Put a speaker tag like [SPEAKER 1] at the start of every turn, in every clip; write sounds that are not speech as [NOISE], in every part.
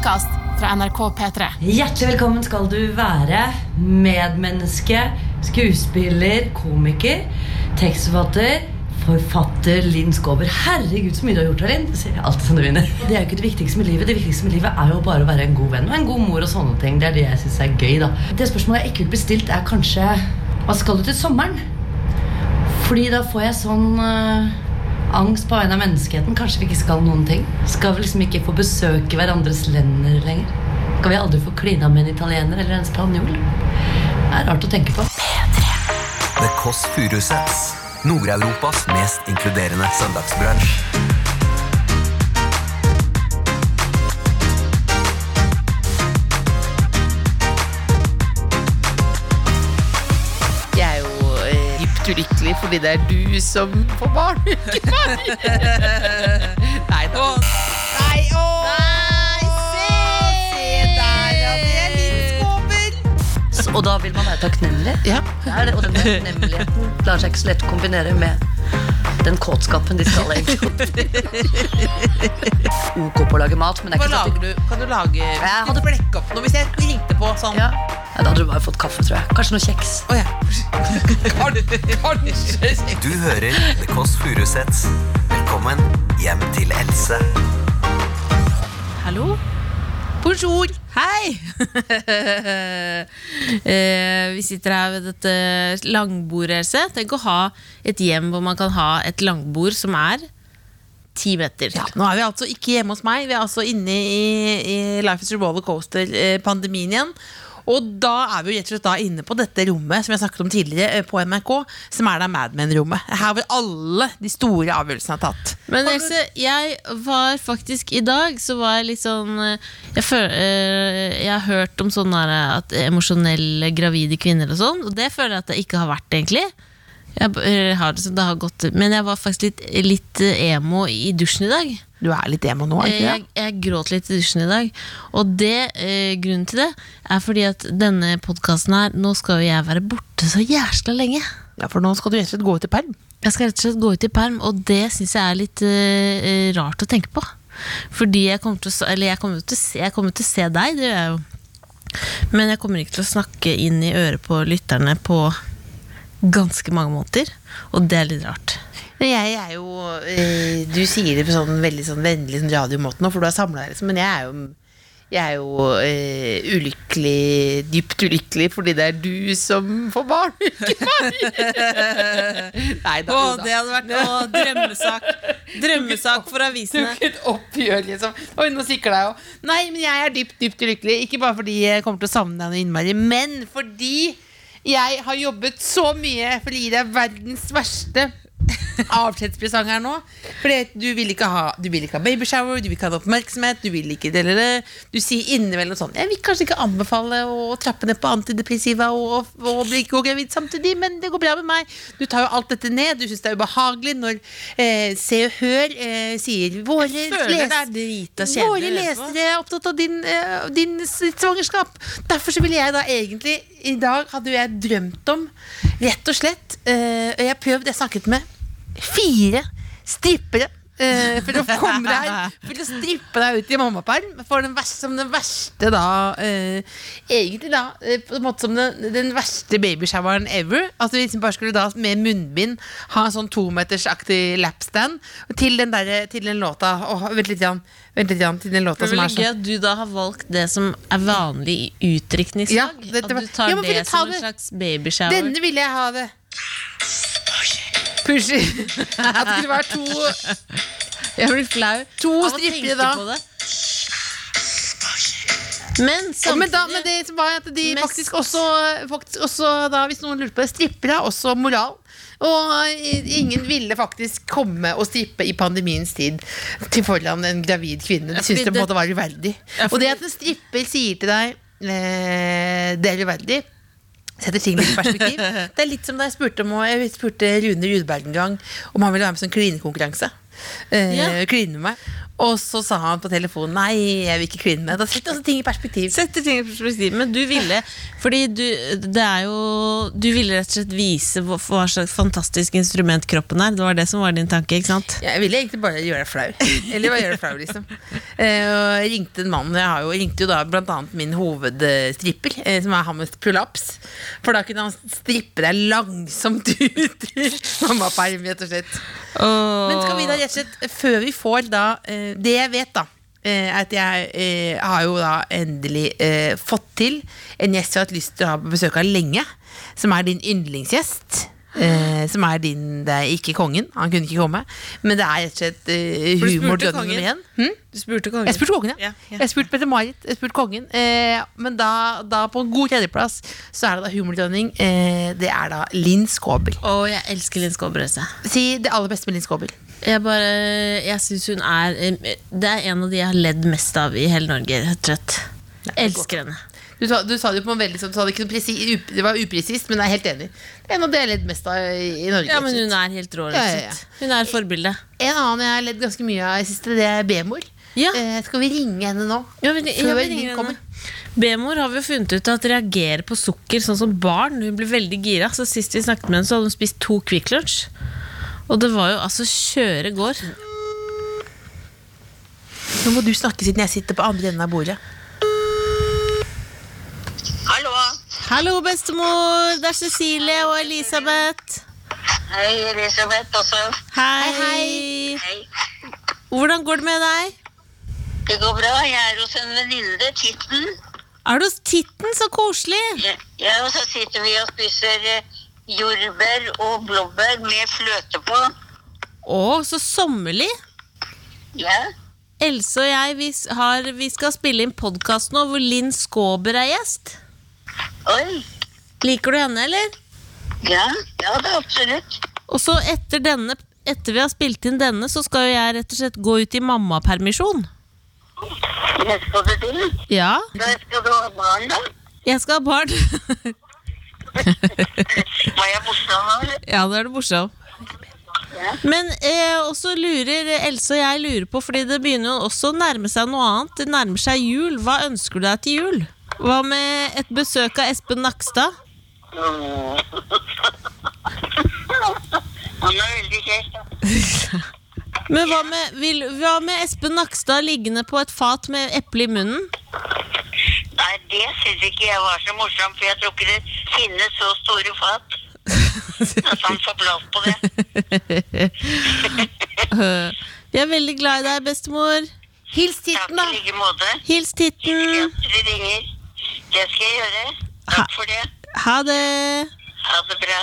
[SPEAKER 1] podkast fra NRK P3.
[SPEAKER 2] Hjertelig velkommen skal du være, medmenneske, skuespiller, komiker, tekstforfatter, forfatter Linn Skåber. Herregud, så mye du har gjort, Linn. Du vinner. Det er jo ikke det viktigste med livet. Det viktigste med livet er jo bare å være en god venn og en god mor og sånne ting. Det er det jeg syns er gøy, da. Det spørsmålet jeg ikke vil bli stilt, er kanskje Hva skal du til sommeren? Fordi da får jeg sånn eh, angst på vegne av menneskeheten. Kanskje vi ikke skal noen ting? Skal vi liksom ikke få besøke hverandres lender lenger? Skal vi aldri få klina med en italiener eller en spanjol? Det er rart å tenke på.
[SPEAKER 3] The Kåss Furuseths. Nord-Europas mest inkluderende søndagsbransj.
[SPEAKER 4] Dypt fordi det er du som får barn, [LAUGHS] ikke meg. Nei da. Nei, å! Nei, se! der, ja. Det er.
[SPEAKER 2] Så- Og da vil man være takknemlig.
[SPEAKER 4] Ja.
[SPEAKER 2] Det er det, og den takknemligheten lar seg ikke så lett kombinere med den kåtskapen de skal egentlig [LAUGHS] Ok på å lage mat, men det er
[SPEAKER 4] Hva
[SPEAKER 2] ikke
[SPEAKER 4] lager
[SPEAKER 2] sånn
[SPEAKER 4] du? Kan du lage
[SPEAKER 2] Jeg hadde-
[SPEAKER 4] Blekke opp noe hvis jeg ringte på sånn?
[SPEAKER 2] ja. Ja, Da hadde du bare fått kaffe, tror jeg. Kanskje noe kjeks.
[SPEAKER 4] Oh, ja. [LAUGHS] Kanskje.
[SPEAKER 3] Du hører The Kåss Furuseths. Velkommen hjem til Else.
[SPEAKER 4] Hallo? Bonjour. Hei! [LAUGHS] eh, vi sitter her ved dette langbordet. Else. Tenk å ha et hjem hvor man kan ha et langbord som er ti meter. Ja, nå er vi altså ikke hjemme hos meg. Vi er altså inne i, i Life is a Roller Coaster-pandemien igjen. Og da er vi jo rett og slett da inne på dette rommet som jeg snakket om tidligere eh, på NRK, som er da Mad Men-rommet. Her hvor alle de store avgjørelsene er tatt.
[SPEAKER 5] Men Else, jeg var faktisk I dag så var jeg litt sånn eh, Jeg, føl, eh, jeg har hørt om sånne at emosjonelle gravide kvinner og sånn, og det føler jeg at jeg ikke har vært, egentlig. Jeg, har det, har gått, men jeg var faktisk litt, litt emo i dusjen i dag.
[SPEAKER 4] Du er litt emo nå, ikke det?
[SPEAKER 5] Jeg, jeg gråt litt i dusjen i dag. Og det, eh, grunnen til det er fordi at denne podkasten her Nå skal jo jeg være borte så jæskla lenge.
[SPEAKER 4] Ja, For nå skal du rett og slett gå ut i perm.
[SPEAKER 5] Jeg skal rett og slett gå ut i perm, og det syns jeg er litt eh, eh, rart å tenke på. Fordi jeg kommer til å, eller jeg kommer til å se, jeg kommer til å se deg, det gjør jeg jo. Men jeg kommer ikke til å snakke inn i øret på lytterne på ganske mange måneder, og det er litt rart.
[SPEAKER 4] Jeg er jo eh, Du sier det på sånn veldig sånn vennlig sånn radiomåte nå, for du har samla deg, liksom. Men jeg er jo, jeg er jo eh, ulykkelig, dypt ulykkelig, fordi det er du som får barn, [LAUGHS] ikke meg! Nei da.
[SPEAKER 5] Å, det hadde vært å, drømmesak. Drømmesak for avisene. [LAUGHS]
[SPEAKER 4] Tok et oppgjør, liksom. Oi, nå sikler jeg jo. Nei, men jeg er dypt, dypt ulykkelig. Ikke bare fordi jeg kommer til å savne deg noe innmari, men fordi jeg har jobbet så mye for å gi deg verdens verste avskjedspresang her nå. Fordi du vil ikke ha Du vil ikke ha babyshower, du vil ikke ha oppmerksomhet, du vil ikke dele det. Du sier innimellom sånn Jeg vil kanskje ikke anbefale å trappe ned på antidepressiva og, og bli ikke gravid samtidig, men det går bra med meg. Du tar jo alt dette ned. Du syns det er ubehagelig når eh, Se og Hør eh, sier våre les- Våre lesere er opptatt av din, eh, din svangerskap. Derfor så ville jeg da egentlig I dag hadde jeg drømt om, rett og slett eh, Jeg prøvd, jeg snakket med fire strippere. Eh, for å komme deg [LAUGHS] For å strippe deg ut i mammaperm for den verste, som den verste da eh, Egentlig da eh, på en måte som den, den verste babyshoweren ever. At du liksom bare skulle da med munnbind ha en sånn tometersaktig lapstand til den, der, til den låta. Oh, vent litt, Jan. Vent litt, Jan. Til den låta som er sånn
[SPEAKER 5] gøy at du da har valgt det som er vanlig i utdrikningslag.
[SPEAKER 4] Ja,
[SPEAKER 5] at du tar
[SPEAKER 4] Ja,
[SPEAKER 5] det,
[SPEAKER 4] det
[SPEAKER 5] som en slags babyshower.
[SPEAKER 4] Denne ville jeg ha det. Pushy. At det skulle være to,
[SPEAKER 5] Jeg blir flau
[SPEAKER 4] to strippere da.
[SPEAKER 5] Men samtidig
[SPEAKER 4] Men, da, men det som var at de
[SPEAKER 5] Mest-
[SPEAKER 4] faktisk også, faktisk også da, Hvis noen lurte på det, strippere har også moral. Og ingen ville faktisk komme og strippe i pandemiens tid til foran en gravid kvinne. De syntes det måtte være uverdig. Og det at en stripper sier til deg eh, det er uverdig, setter ting litt i perspektiv. [LAUGHS] Det er litt som da jeg spurte, om, jeg spurte Rune Rudberg en gang om han ville være med på sånn klinekonkurranse. Eh,
[SPEAKER 5] Ja.
[SPEAKER 4] Kline med meg. Og så sa han på telefonen nei, jeg vil ikke kline meg. Da setter også ting i perspektiv.
[SPEAKER 5] Setter ting i perspektiv, men du ville Fordi du, det er jo Du ville rett og slett vise hva, hva slags fantastisk instrument kroppen er. Det var det som var din tanke, ikke sant?
[SPEAKER 4] Jeg ville egentlig bare gjøre deg flau. Eller bare gjøre deg flau, liksom. [LAUGHS] Eh, og jeg ringte en mann. Jeg har jo, ringte jo da blant annet min hovedstripper, eh, som er Hammers med prolaps. For da kunne han strippe deg langsomt [LAUGHS] ut i mammaperm, rett og slett. Men skal vi da rett og slett, før vi får da eh, Det jeg vet, da. eh, Er at jeg eh, har jo da endelig eh, fått til en gjest jeg har hatt lyst til å ha på besøk av lenge. Som er din yndlingsgjest. Eh, som er din Det er ikke kongen, han kunne ikke komme. Men det er rett og slett eh, humor til
[SPEAKER 5] kongen?
[SPEAKER 4] nummer én. Hm?
[SPEAKER 5] Du spurte kongen.
[SPEAKER 4] Jeg spurte kongen, ja.
[SPEAKER 5] Ja, ja.
[SPEAKER 4] Jeg spurte Petter-Marit, jeg spurte kongen. Eh, men da, da på en god tredjeplass så er det da humordronning. Eh, det er da Linn Skåber.
[SPEAKER 5] Å, jeg elsker Linn Skåber. Også.
[SPEAKER 4] Si det aller beste med Linn Skåber.
[SPEAKER 5] Jeg bare Jeg syns hun er eh, Det er en av de jeg har ledd mest av i hele Norge, rett og slett. Elsker henne.
[SPEAKER 4] Du sa, du sa det jo på en veldig sånn, det, up, det var upresist, men jeg er helt enig. Det er en av det jeg har ledd mest av i, i Norge.
[SPEAKER 5] Ja, men hun er helt rå.
[SPEAKER 4] Ja, ja, ja.
[SPEAKER 5] Hun er forbildet. forbilde.
[SPEAKER 4] En annen jeg har ledd ganske mye av i siste, det er B-mor.
[SPEAKER 5] Ja.
[SPEAKER 4] Eh, skal vi ringe henne nå?
[SPEAKER 5] Ja, vi,
[SPEAKER 4] Før Linn kommer.
[SPEAKER 5] henne. B-mor har vi jo funnet ut at reagerer på sukker sånn som barn. Hun blir veldig gira. Så Sist vi snakket med henne, så hadde hun spist to Kvikk Lunsj. Og det var jo altså kjøre gård.
[SPEAKER 4] Nå må du snakke siden jeg sitter på andre enden av bordet.
[SPEAKER 6] Hallo.
[SPEAKER 5] Hallo, bestemor! Det er Cecilie og Elisabeth.
[SPEAKER 6] Hei, Elisabeth også.
[SPEAKER 5] Hei.
[SPEAKER 6] Hei.
[SPEAKER 5] Hvordan går det med deg?
[SPEAKER 6] Det går bra. Jeg er hos en venninne, Titten.
[SPEAKER 5] Er du hos Titten? Så koselig!
[SPEAKER 6] Ja, Ja, og så sitter vi og spiser eh, jordbær og blåbær med fløte på.
[SPEAKER 5] Å, så sommerlig!
[SPEAKER 6] Ja.
[SPEAKER 5] Else og jeg vi, har, vi skal spille inn podkast nå hvor Linn Skåber er gjest.
[SPEAKER 6] Oi.
[SPEAKER 5] Liker du henne, eller?
[SPEAKER 6] Ja, ja det er absolutt.
[SPEAKER 5] Og så etter denne etter vi har spilt inn denne, så skal jo jeg rett og slett gå ut i mammapermisjon.
[SPEAKER 6] Jeg skal du til.
[SPEAKER 5] Ja,
[SPEAKER 6] Da skal du ha barn, da.
[SPEAKER 5] jeg skal ha barn. [LAUGHS]
[SPEAKER 6] Var jeg morsom eller?
[SPEAKER 5] ja, da er det morsom.
[SPEAKER 6] Ja.
[SPEAKER 5] Men eh, også lurer Else og jeg lurer på, fordi det begynner jo også å nærme seg noe annet. Det nærmer seg jul. Hva ønsker du deg til jul? Hva med et besøk av Espen Nakstad?
[SPEAKER 6] Han er veldig kjekk, da. [LAUGHS]
[SPEAKER 5] Men hva med, vil, hva med Espen Nakstad liggende på et fat med eple i munnen?
[SPEAKER 6] Nei, det syns ikke jeg var så morsomt, for jeg tror ikke det finnes så store fat. At han får plass på det. [LAUGHS]
[SPEAKER 5] Vi er veldig glad i deg, bestemor.
[SPEAKER 4] Hils Titten, da!
[SPEAKER 5] Hils Titten.
[SPEAKER 6] Det skal jeg gjøre. Takk for det.
[SPEAKER 5] Ha det.
[SPEAKER 6] Ha det bra.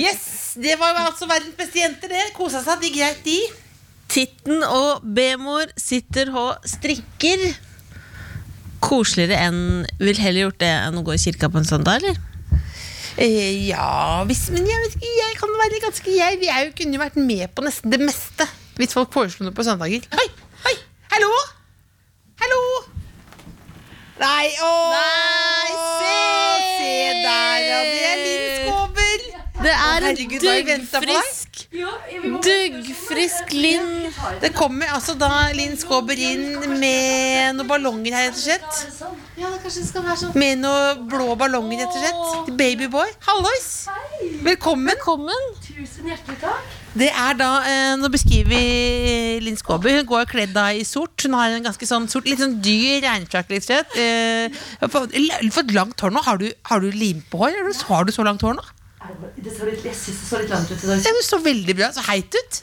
[SPEAKER 4] Yes, Det var jo altså verdens beste jenter, det. Kosa seg, de greit, de.
[SPEAKER 5] Titten og B-mor sitter og strikker. Koseligere enn Vil heller gjort det enn å gå i kirka på en søndag, eller?
[SPEAKER 4] Eh, ja hvis, Men jeg vet ikke, jeg kan være ganske Jeg, vi er jo, kunne jo vært med på nesten det meste hvis folk foreslo noe på søndager. Hei! Hei! Hallo! Hallo! Nei, åh!
[SPEAKER 5] Nei,
[SPEAKER 4] herregud, hva har vi ventet på deg?
[SPEAKER 5] duggfrisk Duggfrisk Linn.
[SPEAKER 4] Det kommer altså da Linn Skåber inn med noen ballonger her, rett og slett.
[SPEAKER 5] Ja, det skal være sånn.
[SPEAKER 4] Med noen blå ballonger, rett og slett. Babyboy. Hallois! Velkommen.
[SPEAKER 5] takk
[SPEAKER 4] Det er da, eh, Nå beskriver vi Linn Skåber. Hun går kledd da i sort. Hun har en ganske sånn sort, litt sånn dyr regnfrakk. Litt slett. Eh, har fått- fått langt hår nå. Har du, har du lim på hår? Eller har du så langt hår nå?
[SPEAKER 2] Det så litt, jeg synes det så litt langt ut i dag.
[SPEAKER 4] Ja, men så veldig bra. Så heit ut.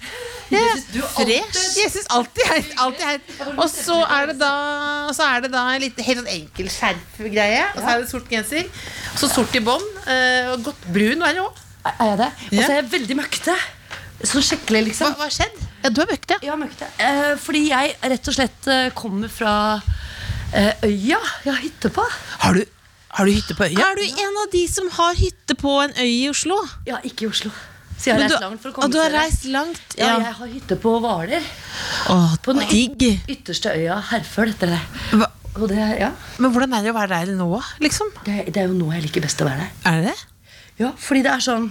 [SPEAKER 4] Ja.
[SPEAKER 2] Du
[SPEAKER 4] Fresh. Jeg syns alltid heit. Alltid heit. Og så er det da, så er det da en litt, helt sånn enkel skjerfgreie. Og så er det sort genser. Så sort i bånd. eh, og godt brun er det òg.
[SPEAKER 2] Er jeg det? Og så er jeg veldig møkkete. Sånn skikkelig, liksom.
[SPEAKER 4] hva har skjedd? Ja, du er møkkete.
[SPEAKER 2] Ja, møkkete. Eh, fordi jeg rett og slett eh, kommer fra eh, øya jeg har hytte på.
[SPEAKER 4] Har du, har du hytte på øya?
[SPEAKER 5] Er du en av de som har hytte på en øy i Oslo?
[SPEAKER 2] Ja, ikke i Oslo. Så jeg har
[SPEAKER 5] Men
[SPEAKER 2] reist
[SPEAKER 5] du,
[SPEAKER 2] langt for å
[SPEAKER 5] og
[SPEAKER 2] komme
[SPEAKER 5] du har
[SPEAKER 2] til
[SPEAKER 5] reist langt?
[SPEAKER 2] Ja,
[SPEAKER 5] Ja.
[SPEAKER 2] jeg har hytte på Hvaler. På den
[SPEAKER 5] digg.
[SPEAKER 2] ytterste øya Herføl, heter det.
[SPEAKER 4] Hva?
[SPEAKER 2] Og det, ja,
[SPEAKER 4] Men hvordan er det å være der nå, liksom?
[SPEAKER 2] det, det er jo nå jeg liker best å være der.
[SPEAKER 4] Er det det?
[SPEAKER 2] Ja, fordi det er sånn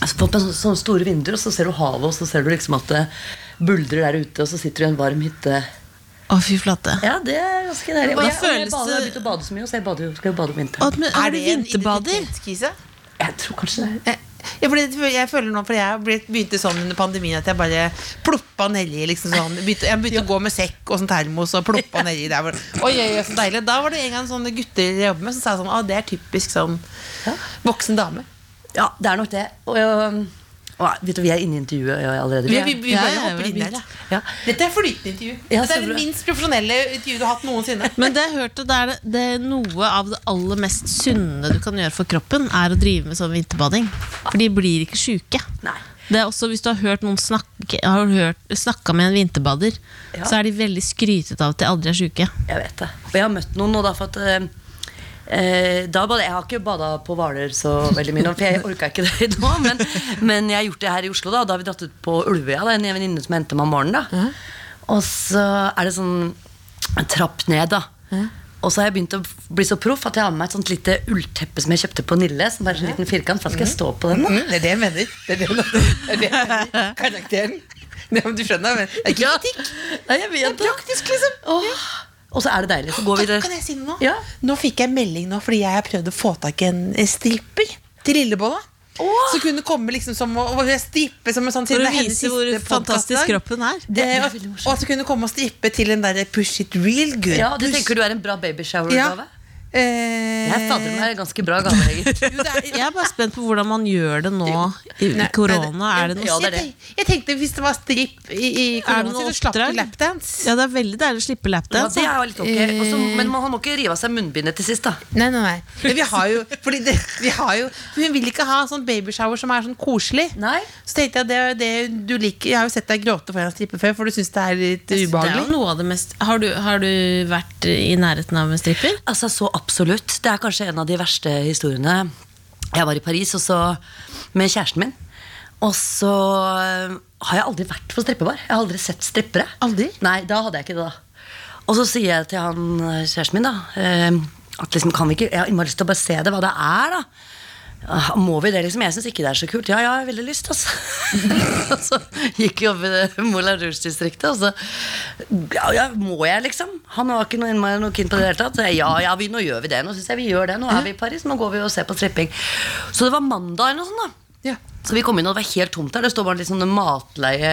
[SPEAKER 2] altså, På sånne, sånne store vinduer, og så ser du havet, og så ser du liksom at det buldrer der ute, og så sitter du i en varm hytte
[SPEAKER 5] Å, fy flate.
[SPEAKER 2] Ja, det er ganske deilig. Og jeg, og jeg, bader, jeg har begynt å bade så mye, så jeg bader, skal jo bade om vinteren.
[SPEAKER 5] er, du vinterbader?
[SPEAKER 2] Jeg tror kanskje det.
[SPEAKER 4] er. Ja, fordi jeg føler nå, fordi jeg ble- begynte sånn under pandemien at jeg bare ploppa nedi. Liksom sånn. begynte, jeg begynte å gå med sekk og sånn termos og ploppa nedi der. [LAUGHS] Oi, oi, oi, så deilig Da var det en gang sånne gutter jeg jobber med som sa sånn Å, det er typisk sånn voksen dame.
[SPEAKER 2] Ja, det er nok det. Og, jeg- og, vet du, vi er inne i intervjuet allerede.
[SPEAKER 4] Vi, vi, vi
[SPEAKER 5] Ja,
[SPEAKER 4] bare
[SPEAKER 5] ja,
[SPEAKER 4] hopper inn der.
[SPEAKER 2] Ja.
[SPEAKER 4] Dette er flytende intervju.
[SPEAKER 2] Ja,
[SPEAKER 4] Dette er det minst profesjonelle intervjuet du har hatt noensinne.
[SPEAKER 5] Men det jeg hørte, det er, det, det er noe av det aller mest sunne du kan gjøre for kroppen, er å drive med sånn vinterbading. For de blir ikke sjuke.
[SPEAKER 2] Nei.
[SPEAKER 5] Det er også Hvis du har hørt noen snakke Har hørt, snakka med en vinterbader,
[SPEAKER 2] Ja.
[SPEAKER 5] så er de veldig skrytete av at de aldri er sjuke.
[SPEAKER 2] Jeg vet det. Og jeg har møtt noen nå, da, for at eh, da bada, Jeg har ikke bada på Hvaler så veldig mye for jeg orka ikke det [LAUGHS] nå. Men, men jeg har gjort det her i Oslo, da. Da har vi dratt ut på Ulvøya. Det er en venninne som henter meg om morgenen. da Og så er det sånn trapp ned, da. Og så har jeg begynt å bli så proff at jeg har med meg et sånt lite ullteppe som jeg kjøpte på Nille. Som bare en liten firkant, for da skal jeg stå på den. da
[SPEAKER 4] Mm, det er det jeg mener. Det er det, det, er det jeg mener. [LAUGHS] Karakteren. Du skjønner, men det er ikke kritikk. Det er praktisk, liksom.
[SPEAKER 2] Åh. Og så er det deilig. Så går vi der.
[SPEAKER 4] kan jeg si noe?
[SPEAKER 2] Ja.
[SPEAKER 4] Nå fikk jeg melding nå fordi jeg har prøvd å få tak i en stripper til Lillebolla. Så kunne komme liksom som å, å strippe som en sånn
[SPEAKER 5] For å vise hvor fantastisk kroppen er.
[SPEAKER 4] Det, og, og så kunne komme og strippe til en der Push it real good.
[SPEAKER 2] Ja, det
[SPEAKER 4] Push-
[SPEAKER 2] tenker du er en bra babyshower-gave?
[SPEAKER 4] Eh,
[SPEAKER 2] Jeg fader meg ganske bra gave, egentlig. [LAUGHS]
[SPEAKER 4] er,
[SPEAKER 5] Jeg er bare spent på hvordan man gjør det nå i korona. Er det noe
[SPEAKER 2] Ja, det er
[SPEAKER 4] jeg, jeg tenkte hvis det var stripp i, i
[SPEAKER 5] Er det noe
[SPEAKER 4] så slapp
[SPEAKER 5] oppdrag?
[SPEAKER 4] du lapdance.
[SPEAKER 5] Ja, det er veldig deilig å slippe
[SPEAKER 2] Ja,
[SPEAKER 5] lapdance.
[SPEAKER 2] det er jo litt ok Også, Men man må ikke rive av seg munnbindet til sist, da.
[SPEAKER 4] Nei, nei, nei. Men vi har jo, fordi det, vi har jo Hun vil ikke ha sånn babyshower som er sånn koselig.
[SPEAKER 2] Nei.
[SPEAKER 4] Så tenkte jeg det, er det du liker Jeg har jo sett deg gråte foran strippe før, for du syns det er litt
[SPEAKER 5] Det er jo
[SPEAKER 4] ubehagelig.
[SPEAKER 5] noe av det mest Har du, har du vært i nærheten av en stripper?
[SPEAKER 2] Altså, så absolutt. Det er kanskje en av de verste historiene. Jeg var i Paris og så med kjæresten min. Og så øh, har jeg aldri vært på strippebar. Jeg har aldri sett strippere.
[SPEAKER 4] Aldri?
[SPEAKER 2] Nei, da hadde jeg ikke det, da. Og så sier jeg til han øh, kjæresten min, da øh, at liksom, kan vi ikke, Jeg har innmari lyst til å bare se det, hva det er, da. Ja, må vi det, liksom? Jeg syns ikke det er så kult. Ja, ja, jeg har veldig lyst, altså. [LAUGHS] og så gikk vi opp i det Moulin Rouge-distriktet, og så ja, ja, må jeg, liksom? Han var ikke noe, noe keen på det i det hele tatt. Så jeg, ja, ja, vi, nå gjør vi det. Nå synes jeg vi gjør det. Nå er vi i Paris, nå går vi og ser på stripping. Så det var mandag eller noe sånt, da.
[SPEAKER 4] Ja.
[SPEAKER 2] Så vi kom inn, og det var helt tomt der. Det står bare litt sånne matleie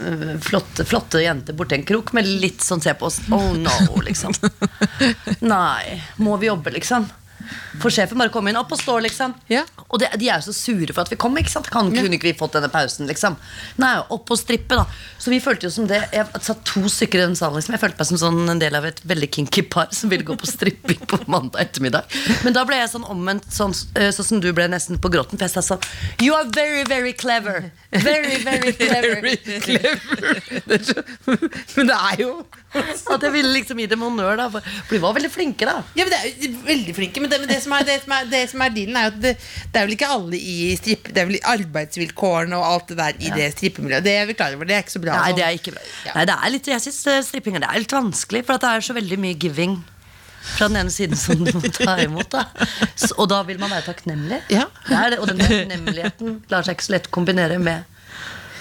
[SPEAKER 2] øh, flotte, flotte jenter borti en krok med litt sånn se på oss. Oh no, liksom. [LAUGHS] Nei. Må vi jobbe, liksom? For sjefen bare kom inn opp og stå, liksom.
[SPEAKER 4] Ja.
[SPEAKER 2] Og det, de er jo så sure for at vi kom. ikke sant? Kan, Kunne ikke vi fått denne pausen, liksom? Nei, opp og strippe, da. Så vi følte jo som det Jeg satt to stykker i den salen. liksom Jeg følte meg som sånn en del av et veldig kinky par som ville gå på stripping på mandag ettermiddag. Men da ble jeg sånn omvendt, sånn, øh, sånn som du ble nesten på gråten. For jeg sa sånn You are very, very clever. Very, very clever. [LAUGHS] very clever. [LAUGHS]
[SPEAKER 4] Men det er jo [LAUGHS]
[SPEAKER 2] At jeg ville liksom gi dem honnør, da. For, de var veldig flinke, da.
[SPEAKER 4] Ja, men det er veldig flinke Men det, men det, som, er, det, som, er, det som er dealen, er jo at det, det er vel ikke alle i strippe Det er vel arbeidsvilkårene og alt det der i det strippemiljøet. Det er vi klar over. Det er ikke så bra.
[SPEAKER 2] Nei,
[SPEAKER 4] sånn.
[SPEAKER 2] det er ikke bra. Nei, det er litt, jeg synes eh, stripping er litt vanskelig, for at det er så veldig mye giving. Fra den ene siden som du må ta imot. Da. Og da vil man være takknemlig.
[SPEAKER 4] Ja.
[SPEAKER 2] Det er det, og den takknemligheten lar seg ikke så lett kombinere med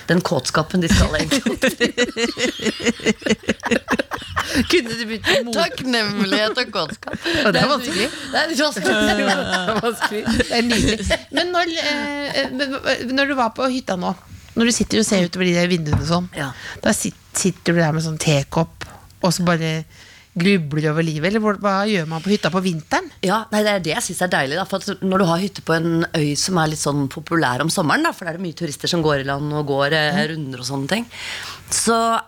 [SPEAKER 2] den kåtskapen de skal egentlig [LAUGHS]
[SPEAKER 4] Kunne du begynt med mot?
[SPEAKER 2] Takknemlighet og kåtskap.
[SPEAKER 4] Og det er vanskelig.
[SPEAKER 2] Det er vanskelig. [LAUGHS]
[SPEAKER 4] Det er vanskelig. Det er nydelig. Men når, eh, når du var på hytta nå, når du sitter og ser utover de der vinduene sånn,
[SPEAKER 2] Ja.
[SPEAKER 4] da sitter du der med sånn tekopp og så bare grubler over livet? Eller hva, gjør man på hytta på vinteren?
[SPEAKER 2] Ja, nei, Det er det jeg syns er deilig. Da, for Når du har hytte på en øy som er litt sånn populær om sommeren, da, for det er mye turister som går i land og går eh, runder og sånne ting, så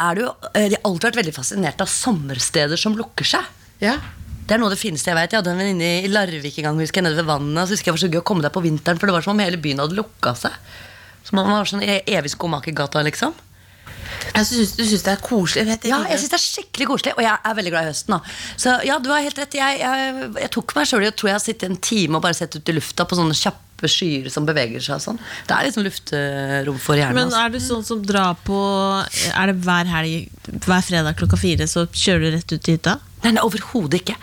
[SPEAKER 2] er det jo eh, De har alltid vært veldig fascinert av sommersteder som lukker seg.
[SPEAKER 4] Ja.
[SPEAKER 2] Det er noe av det fineste jeg vet. Jeg hadde en venninne i Larvik en gang, husker jeg, nede ved vannet. Så husker jeg var så gøy å komme der på vinteren, for det var som om hele byen hadde lukka seg. Som om man var sånn evig skomakergata, liksom.
[SPEAKER 4] Jeg synes, du syns det er koselig? Vet
[SPEAKER 2] Ja, jeg synes det er skikkelig koselig, og jeg er veldig glad i høsten. Da. Så ja, du har helt rett. Jeg, jeg, jeg tok meg sjøl i å tro jeg har sittet en time og bare sett ut i lufta på sånne kjappe skyer som beveger seg og sånn. Det er liksom luftrom for hjernen.
[SPEAKER 5] Men
[SPEAKER 2] altså.
[SPEAKER 5] er du sånn som drar på Er det hver helg Hver fredag klokka fire så kjører du rett ut til hytta?
[SPEAKER 2] Nei, nei overhodet ikke.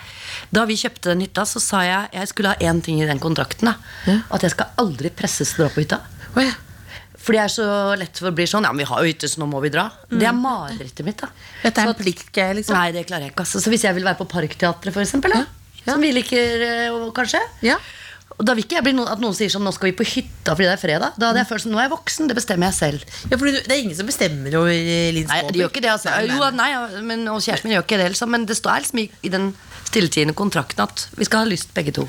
[SPEAKER 2] Da vi kjøpte den hytta, så sa jeg jeg skulle ha én ting i den kontrakten. Da. At jeg skal aldri presses til å dra på hytta.
[SPEAKER 4] Oh, ja.
[SPEAKER 2] Fordi jeg er så lett for å bli sånn Ja, men vi har jo hytte, så nå må vi dra. Det er marerittet mitt. da
[SPEAKER 4] Dette er en
[SPEAKER 2] plikt
[SPEAKER 4] pliktgreie, liksom.
[SPEAKER 2] Nei, det klarer jeg ikke. Altså. Så hvis jeg vil være på Parkteatret, for eksempel, da,
[SPEAKER 4] Ja.
[SPEAKER 2] som vi liker eh, kanskje
[SPEAKER 4] Ja.
[SPEAKER 2] Og Da vil ikke jeg bli noen, at noen sier sånn Nå skal vi på hytta fordi det er fredag. Da hadde jeg følt som, Nå er jeg voksen, det bestemmer jeg selv.
[SPEAKER 4] Ja, for Det er ingen som bestemmer over eh, Linn
[SPEAKER 2] Nei, de gjør ikke det, altså.
[SPEAKER 4] Nei, nei,
[SPEAKER 2] Jo, nei, men, og kjæresten min gjør ikke det, liksom. Men det står liksom i, i den stilltiende kontrakten at vi skal ha lyst, begge to.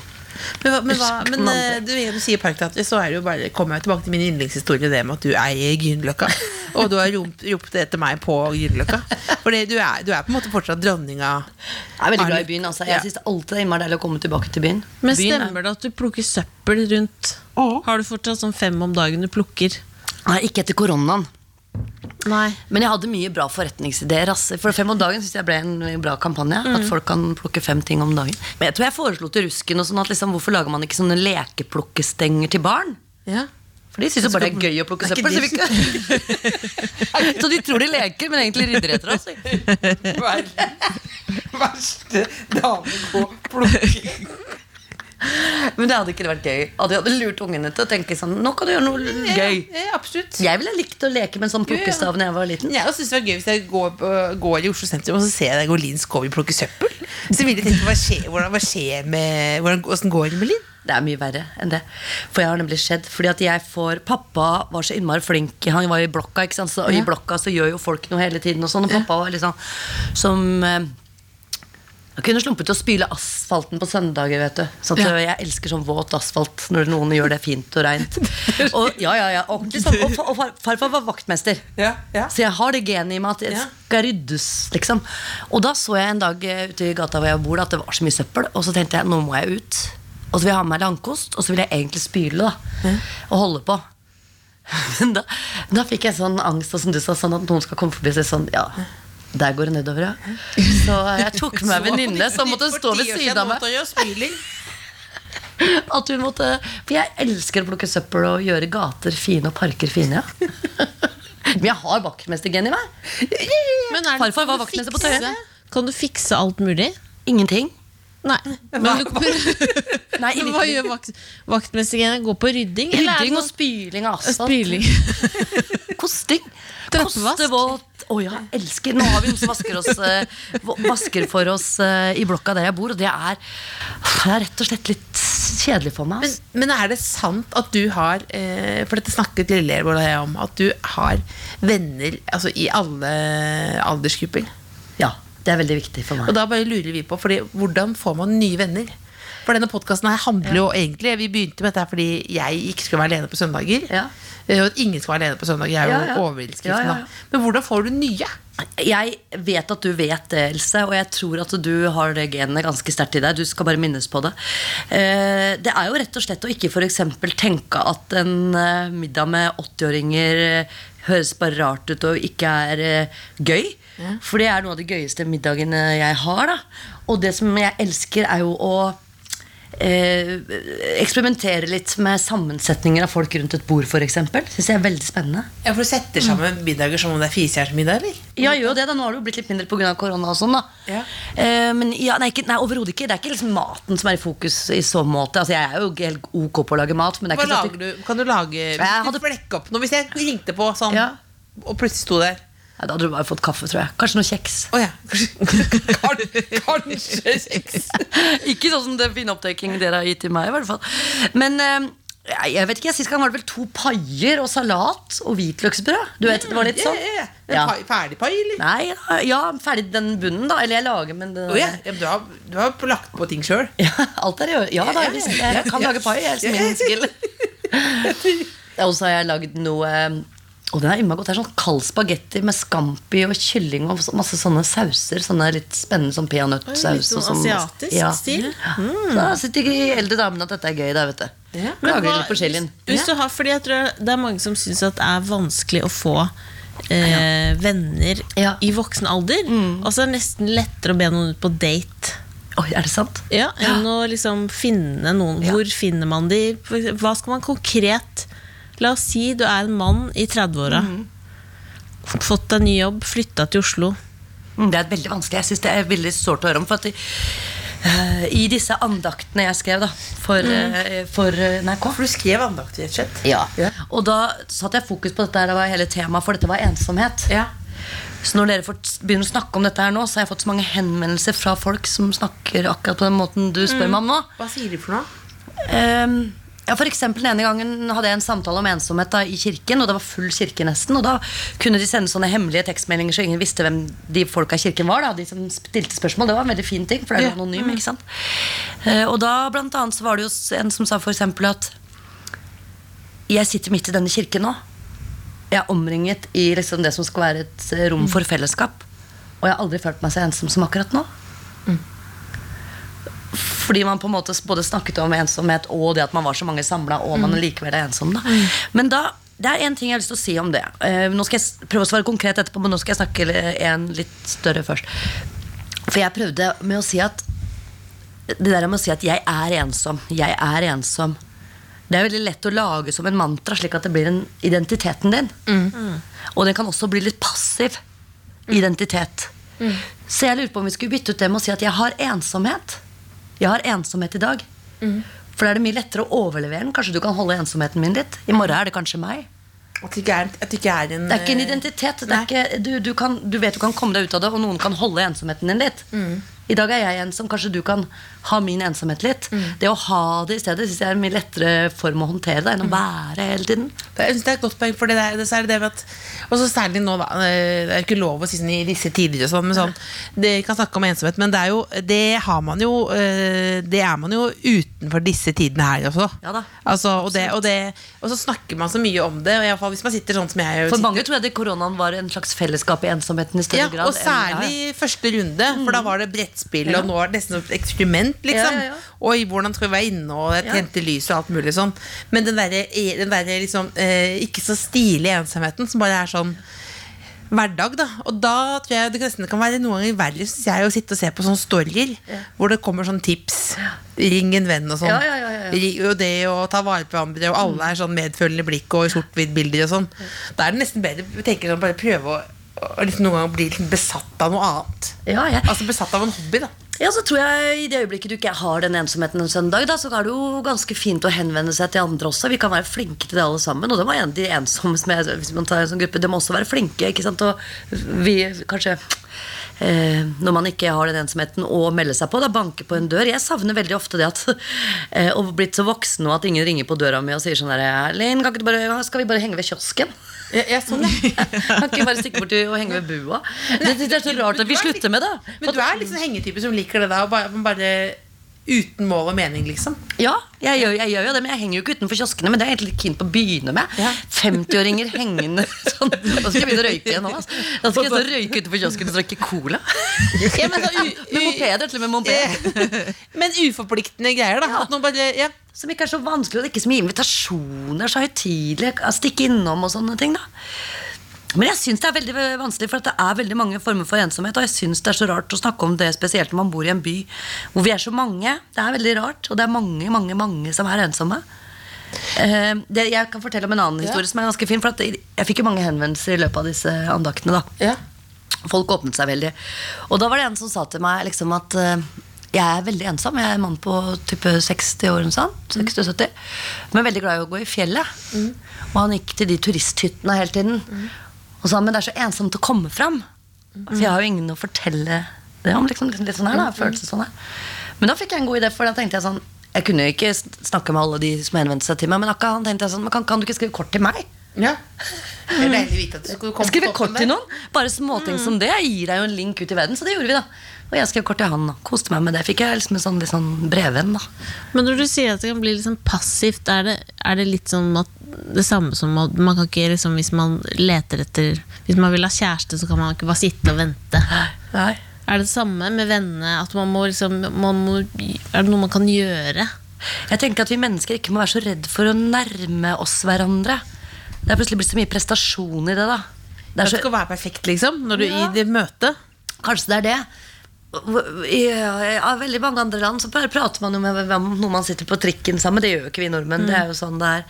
[SPEAKER 4] Men, hva- men, hva, men eh, du, du sier parkteater, så er det jo bare kommer jeg tilbake til min yndlingshistorie, det med at du eier Grünerløkka. [LAUGHS] Og du har ropt, ropt det etter meg på Grünerløkka. For du er, du er på en måte fortsatt dronninga.
[SPEAKER 2] Jeg er veldig glad i byen. altså Jeg
[SPEAKER 4] Ja.
[SPEAKER 2] synes alltid det er innmari deilig å komme tilbake til byen.
[SPEAKER 5] Men
[SPEAKER 2] er-
[SPEAKER 5] stemmer det at du plukker søppel rundt? Har du fortsatt sånn fem om dagen du plukker?
[SPEAKER 2] Nei, ikke etter koronaen.
[SPEAKER 5] Nei.
[SPEAKER 2] Men jeg hadde mye bra forretningsideer. ass. For fem om dagen synes jeg ble en bra kampanje. At folk kan plukke fem ting om dagen. Men jeg tror jeg foreslo til Rusken og sånn at liksom, hvorfor lager man ikke sånne lekeplukkestenger til barn?
[SPEAKER 4] Ja.
[SPEAKER 2] For de syns jo bare det er gøy å plukke søppel. Så,
[SPEAKER 4] de-
[SPEAKER 2] ikke... [LAUGHS] [LAUGHS] så de tror de leker, men egentlig rydder etter oss.
[SPEAKER 4] Verste dame på plukking.
[SPEAKER 2] Men det hadde ikke vært gøy. At jeg hadde lurt ungene til å tenke sånn Nå kan du gjøre noe gøy.
[SPEAKER 4] Ja, absolutt.
[SPEAKER 2] Jeg ville likt å leke med en sånn plukkestav da jeg var liten.
[SPEAKER 4] Jeg synes det var gøy hvis jeg går, på, går i Oslo sentrum og så ser jeg deg og Linn Skåber plukke søppel. Så vil jeg tenke hva skjer, hvordan, hva skjer med hvordan, hvordan går det med Linn?
[SPEAKER 2] Det er mye verre enn det. For jeg har nemlig skjedd Fordi at jeg får Pappa var så innmari flink. Han var i blokka, ikke sant? Så
[SPEAKER 4] Ja.
[SPEAKER 2] i blokka så gjør jo folk noe hele tiden. Og sånn Og pappa var liksom som eh, Jeg kunne slumpet til å spyle asfalten på søndager. vet du Så at,
[SPEAKER 4] Ja.
[SPEAKER 2] Jeg elsker sånn våt asfalt når noen gjør det fint og reint. [LAUGHS] Og, ja, ja, ja, og, liksom, og, og far, farfar var vaktmester.
[SPEAKER 4] Ja, ja.
[SPEAKER 2] Så jeg har det genet i meg at det skal ryddes, liksom. Og da så jeg en dag eh, ute i gata hvor jeg bor, at det var så mye søppel. Og så tenkte jeg nå må jeg ut. Og så vil jeg ha med meg langkost, og så vil jeg egentlig spyle. da Og holde på. [LAUGHS] Men da, da fikk jeg sånn angst, og som du sa, sånn at noen skal komme forbi og si sånn Ja, der går det nedover, ja. Så jeg tok med [LAUGHS] meg en venninne som måtte stå ved siden av meg. [LAUGHS] At hun måtte For jeg elsker å plukke søppel og gjøre gater fine og parker fine. Ja. [LAUGHS] Men jeg har vaktmestergen i meg.
[SPEAKER 5] Men er det,
[SPEAKER 2] Farfar var vaktmester på Tøyen.
[SPEAKER 5] Kan du fikse alt mulig?
[SPEAKER 2] Ingenting.
[SPEAKER 5] Nei. Men, du,
[SPEAKER 2] Nei,
[SPEAKER 5] men hva gjør vakt, vaktmestergenet? Gå på rydding? eller
[SPEAKER 2] Rydding og spyling av asfalt.
[SPEAKER 5] Spyling.
[SPEAKER 2] Kosting.
[SPEAKER 5] Kostevått.
[SPEAKER 2] Kostevåt. Å ja, elsker Nå har vi noen som vasker, oss, eh, vasker for oss eh, i blokka der jeg bor, og det er, det er rett og slett litt kjedelig for meg.
[SPEAKER 4] Men, men er det sant at du har eh, For dette snakket Lilleborg og jeg om At du har venner altså, i alle aldersgrupper
[SPEAKER 2] Ja, det er veldig viktig for meg.
[SPEAKER 4] Og da bare lurer vi på fordi, Hvordan får man nye venner? For denne podcasten her handler jo egentlig Vi begynte med dette fordi jeg ikke skulle være alene på søndager
[SPEAKER 2] Ja.
[SPEAKER 4] Eh, Og at ingen skal være alene på søndager Jeg er jo
[SPEAKER 2] Ja,
[SPEAKER 4] overskriften. Men hvordan får du nye?
[SPEAKER 2] Jeg vet at du vet det, Else, og jeg tror at du har det genet ganske sterkt i deg. Du skal bare minnes på det. Eh, Det er jo rett og slett å ikke f.eks. tenke at en eh, middag med 80-åringer eh, høres bare rart ut og ikke er gøy. For det er noe av de gøyeste middagene jeg har. da Og det som jeg elsker, er jo å eh, eksperimentere litt med sammensetninger av folk rundt et bord, f.eks. Syns jeg er veldig spennende.
[SPEAKER 4] Ja, For du setter sammen middager som om det er firestjerners middag, eller?
[SPEAKER 2] Ja, gjør jo det da, Nå har det jo blitt litt mindre pga. korona. og sånn da
[SPEAKER 4] Ja.
[SPEAKER 2] eh, Men ja, nei, ikke- nei overhodet ikke. Det er ikke liksom maten som er i fokus i så måte. Altså, Jeg er jo helt ok på å lage mat. Men det er
[SPEAKER 4] Hva
[SPEAKER 2] ikke sånn
[SPEAKER 4] lager
[SPEAKER 2] at
[SPEAKER 4] du? Kan du lage
[SPEAKER 2] Hvis
[SPEAKER 4] Hvis
[SPEAKER 2] hadde-
[SPEAKER 4] du flekker opp noe Hvis jeg ringte på sånn
[SPEAKER 2] Ja.
[SPEAKER 4] Og plutselig sto der
[SPEAKER 2] ja, Da hadde du bare fått kaffe, tror jeg. Kanskje noe kjeks.
[SPEAKER 4] Oh, ja, kanskje, kanskje kjeks [LAUGHS]
[SPEAKER 2] ikke sånn som den fine opptakingen dere har gitt til meg, i hvert fall. Men eh, jeg- jeg vet ikke, Sist gang var det vel to paier og salat og hvitløksbrød. Du vet, det var litt sånn
[SPEAKER 4] ja, ja.
[SPEAKER 2] Ja.
[SPEAKER 4] Ferdig pai, eller?
[SPEAKER 2] Nei, ja, ferdig den bunnen, da. Eller jeg lager, men det,
[SPEAKER 4] oh, ja, du, har, du har lagt på ting sjøl [LAUGHS]
[SPEAKER 2] Ja, alt er i orden. Ja da,
[SPEAKER 4] jeg,
[SPEAKER 2] liksom, jeg kan lage pai. Jeg min skill. [LAUGHS] Og så har jeg lagd noe Og den er innmari godt. Det er sånn kald spagetti med scampi og kylling og masse sånne sauser. Sånne litt spennende sånn peanøttsaus.
[SPEAKER 5] Litt sånn
[SPEAKER 2] sånn.
[SPEAKER 5] asiatisk
[SPEAKER 2] Ja.
[SPEAKER 5] stil.
[SPEAKER 2] Så da sitter de eldre damene at dette er gøy, da, vet du.
[SPEAKER 4] Ja.
[SPEAKER 5] Men
[SPEAKER 2] Lager
[SPEAKER 5] hva-
[SPEAKER 2] litt på chilien.
[SPEAKER 5] Hvis du har, fordi jeg tror det er mange som syns at det er vanskelig å få eh, venner
[SPEAKER 2] Ja.
[SPEAKER 5] i voksen alder. Og så er det nesten lettere å be noen ut på date.
[SPEAKER 2] Oi, er det sant?
[SPEAKER 5] Ja, enn å liksom finne noen.
[SPEAKER 2] Ja.
[SPEAKER 5] Hvor finner man de? Hva skal man konkret La oss si du er en mann i 30-åra. Fått deg ny jobb, flytta til Oslo.
[SPEAKER 2] Mm, Det er veldig vanskelig. Jeg synes det er veldig sårt å høre om. For at eh, I disse andaktene jeg skrev da for, eh, for eh, NRK.
[SPEAKER 4] For du skrev andakt, i og chat?
[SPEAKER 2] Ja.
[SPEAKER 4] Ja.
[SPEAKER 2] Og da satte jeg fokus på dette her, det var hele temaet, for dette var ensomhet.
[SPEAKER 4] Ja.
[SPEAKER 2] Så når dere får, begynner å snakke om dette her nå, så har jeg fått så mange henvendelser fra folk som snakker akkurat på den måten du spør meg om nå.
[SPEAKER 4] Hva sier de for noe?
[SPEAKER 2] Ehm, ja, for eksempel Den ene gangen hadde jeg en samtale om ensomhet da, i kirken, og det var full kirke nesten. Og da kunne de sende sånne hemmelige tekstmeldinger så ingen visste hvem de folka i kirken var. Da, de som stilte spørsmål. Det var en veldig fin ting, for det er jo anonym. ikke sant? Eh, og da blant annet så var det jo en som sa eksempel at jeg sitter midt i denne kirken nå. Jeg er omringet i liksom det som skal være et eh, rom for fellesskap. Og jeg har aldri følt meg så ensom som akkurat nå. Fordi man på en måte både snakket om ensomhet og det at man var så mange samla, og man likevel er ensom. Da. Men da, det er én ting jeg har lyst til å si om det. Eh, nå skal jeg prøve å svare konkret etterpå, men nå skal jeg snakke en litt større først. For jeg prøvde med å si at Det der med å si at 'jeg er ensom', 'jeg er ensom' Det er veldig lett å lage som en mantra, slik at det blir en identiteten din. Og den kan også bli litt passiv identitet. Så jeg lurer på om vi skulle bytte ut det med å si at jeg har ensomhet. Jeg har ensomhet i dag. For da er det mye lettere å overlevere den. Kanskje du kan holde ensomheten min litt. I morgen er det kanskje meg.
[SPEAKER 4] At det ikke er, at det ikke er en
[SPEAKER 2] Det er ikke en
[SPEAKER 4] eh,
[SPEAKER 2] identitet. Det er ikke, du, du, kan, du vet du kan komme deg ut av det, og noen kan holde ensomheten din litt. I dag er jeg ensom. Kanskje du kan ha min ensomhet litt. Det å ha det i stedet synes jeg er en mye lettere form å håndtere det enn å være hele tiden.
[SPEAKER 4] Det, jeg synes det er et godt poeng, for det der, det, er det med at Og så særlig nå, da. eh, Det er ikke lov å si sånn i disse tider og sånn, men sånn Det kan snakke om ensomhet, men det er jo Det har man jo eh, Det er man jo utenfor disse tidene her også.
[SPEAKER 2] Ja da.
[SPEAKER 4] Altså, og, det, og, det, og så snakker man så mye om det, og i fall hvis man sitter sånn som jeg
[SPEAKER 2] For
[SPEAKER 4] sitter.
[SPEAKER 2] mange tror jeg det koronaen var en slags fellesskap i ensomheten i større
[SPEAKER 4] Ja,
[SPEAKER 2] grad.
[SPEAKER 4] og særlig i første runde, for da var det brettspill, og nå er det nesten et eksperiment, liksom.
[SPEAKER 2] Ja, ja, ja.
[SPEAKER 4] Og hvordan skal vi være inne, og
[SPEAKER 2] jeg
[SPEAKER 4] tente lys og alt mulig sånn. Men den derre der liksom, eh, ikke så stilige ensomheten som bare er sånn hverdag, da. Og da tror jeg det nesten kan være noen ganger verre, synes jeg, å sitte og se på sånne storyer hvor det kommer sånn tips. Ring en venn og sånn.
[SPEAKER 2] Ja, ja, ja, ja, ja.
[SPEAKER 4] Og det å ta vare på hverandre, og alle er sånn medfølende blikk og sort-hvitt-bilder og sånn. Da er det nesten bedre å tenke sånn, bare prøve å liksom noen ganger bli liksom besatt av noe annet.
[SPEAKER 2] Ja, ja.
[SPEAKER 4] Altså besatt av en hobby, da.
[SPEAKER 2] Ja, så tror jeg I det øyeblikket du ikke har den ensomheten en søndag, da, så er det jo ganske fint å henvende seg til andre også. Vi kan være flinke til det alle sammen. Og det må de ensomme som er, hvis man tar en sånn gruppe, de må også være flinke. ikke sant? Og vi kanskje eh, når man ikke har den ensomheten, å melde seg på. Da banke på en dør. Jeg savner veldig ofte det at eh, å blitt så voksen og at ingen ringer på døra mi og sier sånn du bare, skal vi bare henge ved kiosken?
[SPEAKER 4] Ja, jeg, sånn, ja. [LAUGHS]
[SPEAKER 2] Kan ikke bare stikke bort og henge ved bua? Det, det er så rart at vi slutter med det.
[SPEAKER 4] Men du er liksom hengetype som liker det da, og bare, bare uten mål og mening, liksom.
[SPEAKER 2] Ja, jeg gjør, jeg gjør jo det, men jeg henger jo ikke utenfor kioskene. Men det er jeg egentlig litt keen på å begynne med.
[SPEAKER 4] Ja.
[SPEAKER 2] 50-åringer hengende [LAUGHS] sånn. Da skal jeg begynne å røyke igjen nå. Altså. Da skal jeg så røyke utenfor kiosken og drikke cola.
[SPEAKER 4] Ja, men, så,
[SPEAKER 2] Med mopeder, til og med moped.
[SPEAKER 4] men uforpliktende greier, da.
[SPEAKER 2] Ja.
[SPEAKER 4] At noen bare, ja.
[SPEAKER 2] Som ikke er så vanskelig, og det er ikke så mye invitasjoner, så høytidelig. å Stikke innom og sånne ting, da. Men jeg syns det er veldig vanskelig, for at det er veldig mange former for ensomhet. Og jeg syns det er så rart å snakke om det, spesielt når man bor i en by hvor vi er så mange. Det er veldig rart, og det er mange, mange, mange som er ensomme. Uh, det, jeg kan fortelle om en annen historie som er ganske fin. For at jeg fikk jo mange henvendelser i løpet av disse andaktene. da
[SPEAKER 4] ja.
[SPEAKER 2] Folk åpnet seg veldig. Og da var det en som sa til meg liksom at uh, jeg er veldig ensom. Jeg er en mann på type 60 år, sånn, 60-70, men veldig glad i å gå i fjellet. Og han gikk til de turisthyttene hele tiden. Og sa men det er så ensomt å komme fram. For jeg har jo ingen å fortelle det om. Liksom, litt sånn her da, følelser sånn her. Men da fikk jeg en god idé, for da tenkte jeg sånn Jeg kunne jo ikke snakke med alle de som henvendte seg til meg, men akkurat tenkte jeg sånn kan, kan du ikke skrive kort til meg?
[SPEAKER 4] Ja. Det er deilig å vite at du skulle komme
[SPEAKER 2] Skrive
[SPEAKER 4] på
[SPEAKER 2] kort
[SPEAKER 4] toppen
[SPEAKER 2] til
[SPEAKER 4] der.
[SPEAKER 2] noen. Bare småting som det gir deg jo en link ut i verden. Så det gjorde vi, da. Og jeg skrev kort til han koste meg med det. Fikk jeg liksom en sånn, litt sånn brevvenn, da.
[SPEAKER 5] Men når du sier at det kan bli litt sånn passivt, er det, er det litt sånn at det samme som at man kan ikke liksom, Hvis man leter etter Hvis man vil ha kjæreste, så kan man ikke bare sitte og vente.
[SPEAKER 2] Nei.
[SPEAKER 5] Er det det samme med vennene? At man må liksom man må, Er det noe man kan gjøre?
[SPEAKER 2] Jeg tenker at vi mennesker ikke må være så redd for å nærme oss hverandre. Det er plutselig blitt så mye prestasjon i det, da. Det
[SPEAKER 4] Det
[SPEAKER 2] så,
[SPEAKER 4] skal være perfekt, liksom, når du
[SPEAKER 2] Ja.
[SPEAKER 4] i det møtet.
[SPEAKER 2] kanskje det er det. I, ja, veldig mange andre land så prater man jo med noen man sitter på trikken sammen med. Det gjør jo ikke vi nordmenn. Det er jo sånn det er.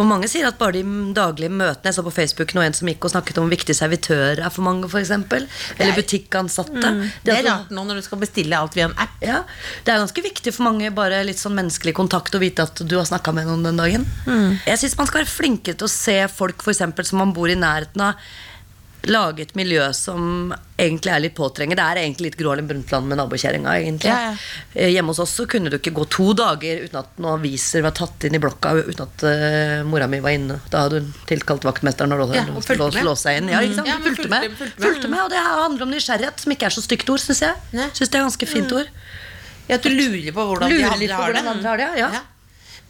[SPEAKER 2] Og mange sier at bare de daglige møtene Jeg så på Facebook nå en som gikk og snakket om viktige servitører er for mange, f.eks. Eller butikkansatte.
[SPEAKER 4] Mm. Det er rart nå når du skal bestille alt via en app.
[SPEAKER 2] Ja, Det er ganske viktig for mange bare litt sånn menneskelig kontakt å vite at du har snakka med noen den dagen.
[SPEAKER 4] Mm.
[SPEAKER 2] Jeg syns man skal være flinkere til å se folk for eksempel, som man bor i nærheten av. Lage et miljø som egentlig er litt påtrengende. Det er egentlig litt Gro Harlem Brundtland med nabokjerringa.
[SPEAKER 4] Ja, ja.
[SPEAKER 2] Eh, Hjemme hos oss så kunne du ikke gå to dager uten at noen aviser var tatt inn i blokka uten at uh, mora mi var inne. Da hadde hun tilkalt vaktmesteren og lå-
[SPEAKER 4] Ja, og
[SPEAKER 2] låst
[SPEAKER 4] med.
[SPEAKER 2] seg inn. Ja, ikke sant?
[SPEAKER 4] Ja,
[SPEAKER 2] fulgte, med.
[SPEAKER 4] fulgte.
[SPEAKER 2] Fulgte med. Og det handler om nysgjerrighet, som ikke er så stygt ord, syns jeg. Synes det er ganske fint ord.
[SPEAKER 4] Ja, At du lurer på hvordan de andre har det.
[SPEAKER 2] andre har det, ja.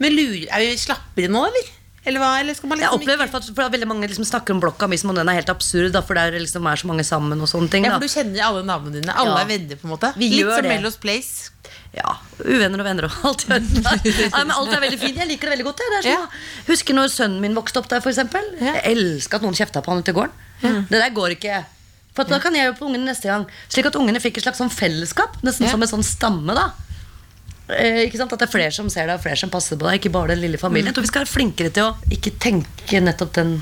[SPEAKER 4] Men lurer, er vi slappere nå, eller? Eller hva? Eller skal man
[SPEAKER 2] Jeg
[SPEAKER 4] liksom
[SPEAKER 2] opplever i hvert fall for veldig mange liksom snakker om blokka mi som om den er helt absurd, da, for det er liksom er så mange sammen og sånne ting.
[SPEAKER 4] Ja, for du kjenner alle navnene dine. Alle
[SPEAKER 2] Ja.
[SPEAKER 4] er venner, på en måte.
[SPEAKER 2] Vi
[SPEAKER 4] Litt
[SPEAKER 2] gjør
[SPEAKER 4] som Mellos Place.
[SPEAKER 2] Ja, Uvenner og venner og alt Ja, [LAUGHS] men alt er veldig fint. Jeg liker det veldig godt. Det. Det er
[SPEAKER 4] Ja.
[SPEAKER 2] sånn, Husker når sønnen min vokste opp der, eksempel.
[SPEAKER 4] Ja.
[SPEAKER 2] Jeg elska at noen kjefta på han ute i gården. Det der går ikke. For at da kan jeg jo på ungene neste gang. Slik at ungene fikk et slags sånn fellesskap. Nesten
[SPEAKER 4] Ja.
[SPEAKER 2] som en sånn stamme. da ikke sant? At det er flere som ser deg, og flere som passer på deg. Ikke bare den lille familien. Jeg vi skal være flinkere til å ikke tenke nettopp den,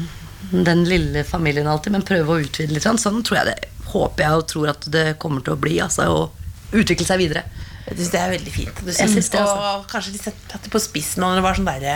[SPEAKER 2] den lille familien alltid, men prøve å utvide litt. Sånn tror jeg det håper jeg og tror at det kommer til å bli. Altså, og utvikle seg videre.
[SPEAKER 4] Jeg synes det er veldig fint. Du
[SPEAKER 2] synes, synes det.
[SPEAKER 4] Og kanskje de satte det på spissen når det var sånn derre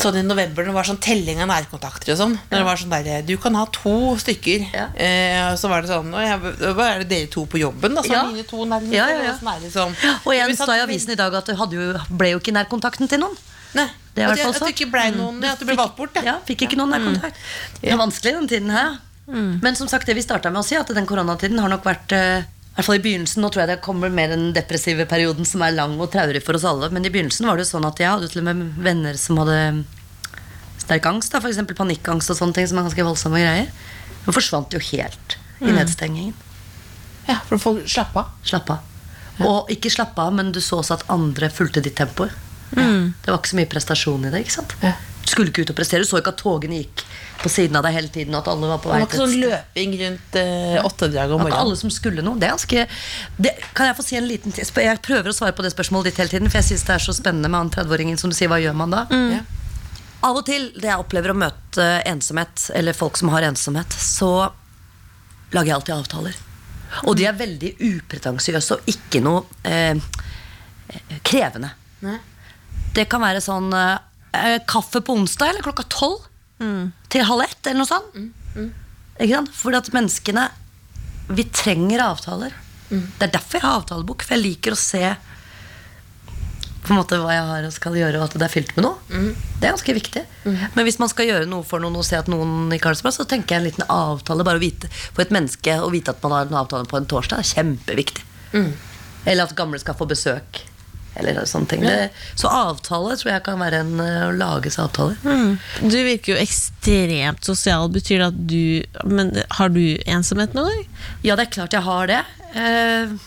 [SPEAKER 4] Sånn i november når det var sånn telling av nærkontakter og sånn. Når det var sånn derre Du kan ha to stykker.
[SPEAKER 2] Ja.
[SPEAKER 4] Eh, og så var det sånn «Å, ja, Hva er det dere to på jobben, da? Så
[SPEAKER 2] Ja.
[SPEAKER 4] mine to nærmeste.
[SPEAKER 2] Ja, ja, ja.
[SPEAKER 4] og sånn sånn.
[SPEAKER 2] Og
[SPEAKER 4] Vi
[SPEAKER 2] en sa i avisen i dag at du jo, ble jo ikke nærkontakten til noen.
[SPEAKER 4] Nei,
[SPEAKER 2] Det
[SPEAKER 4] at, at du ikke ble noen ja, At du ble valgt bort.
[SPEAKER 2] Ja, fikk ikke noen nærkontakt. Det er vanskelig den tiden her. Men som sagt, det vi starta med å si, at den koronatiden har nok vært eh, hvert fall i begynnelsen, Nå tror jeg det kommer mer den depressive perioden som er lang og traurig for oss alle. Men i begynnelsen var det jo sånn at jeg hadde til og med venner som hadde sterk angst. F.eks. panikkangst og sånne ting som er ganske voldsomme greier. Hun forsvant jo helt i nedstengingen.
[SPEAKER 4] Ja, for folk slapp av.
[SPEAKER 2] Slapp av. Og ikke slapp av, men du så også at andre fulgte ditt tempo. Det var ikke så mye prestasjon i det. ikke sant?
[SPEAKER 4] Ja.
[SPEAKER 2] Skulle ikke ut og prestere. Du så ikke at togene gikk på siden av deg hele tiden. At alle var på vei til
[SPEAKER 4] sånn løping rundt eh, åttedraget om morgenen.
[SPEAKER 2] At alle som skulle noe. Det er ganske det, Kan jeg få si en liten ting? Jeg prøver å svare på det spørsmålet ditt hele tiden, for jeg syns det er så spennende med han 30-åringen som du sier. Hva gjør man da?
[SPEAKER 4] Ja.
[SPEAKER 2] Av og til, det jeg opplever å møte ensomhet, eller folk som har ensomhet, så lager jeg alltid avtaler. Og de er veldig upretensiøse og ikke noe eh, krevende.
[SPEAKER 4] Nei.
[SPEAKER 2] Det kan være sånn eh, kaffe på onsdag eller klokka tolv til halv ett eller noe sånt. Ikke sant? Fordi at menneskene Vi trenger avtaler. Det er derfor jeg har avtalebok, for jeg liker å se på en måte hva jeg har og skal gjøre, og at det er fylt med noe. Det er ganske viktig. Men hvis man skal gjøre noe for noen og se at noen ikke har det så bra, så tenker jeg en liten avtale. Bare å vite, For et menneske å vite at man har en avtale på en torsdag, er kjempeviktig. Eller at gamle skal få besøk. Eller sånne ting. Det, så avtale tror jeg kan være en å lage seg avtaler.
[SPEAKER 5] Du virker jo ekstremt sosial. Betyr det at du Men har du ensomhet noen gang?
[SPEAKER 2] Ja, det er klart jeg har det. Eh,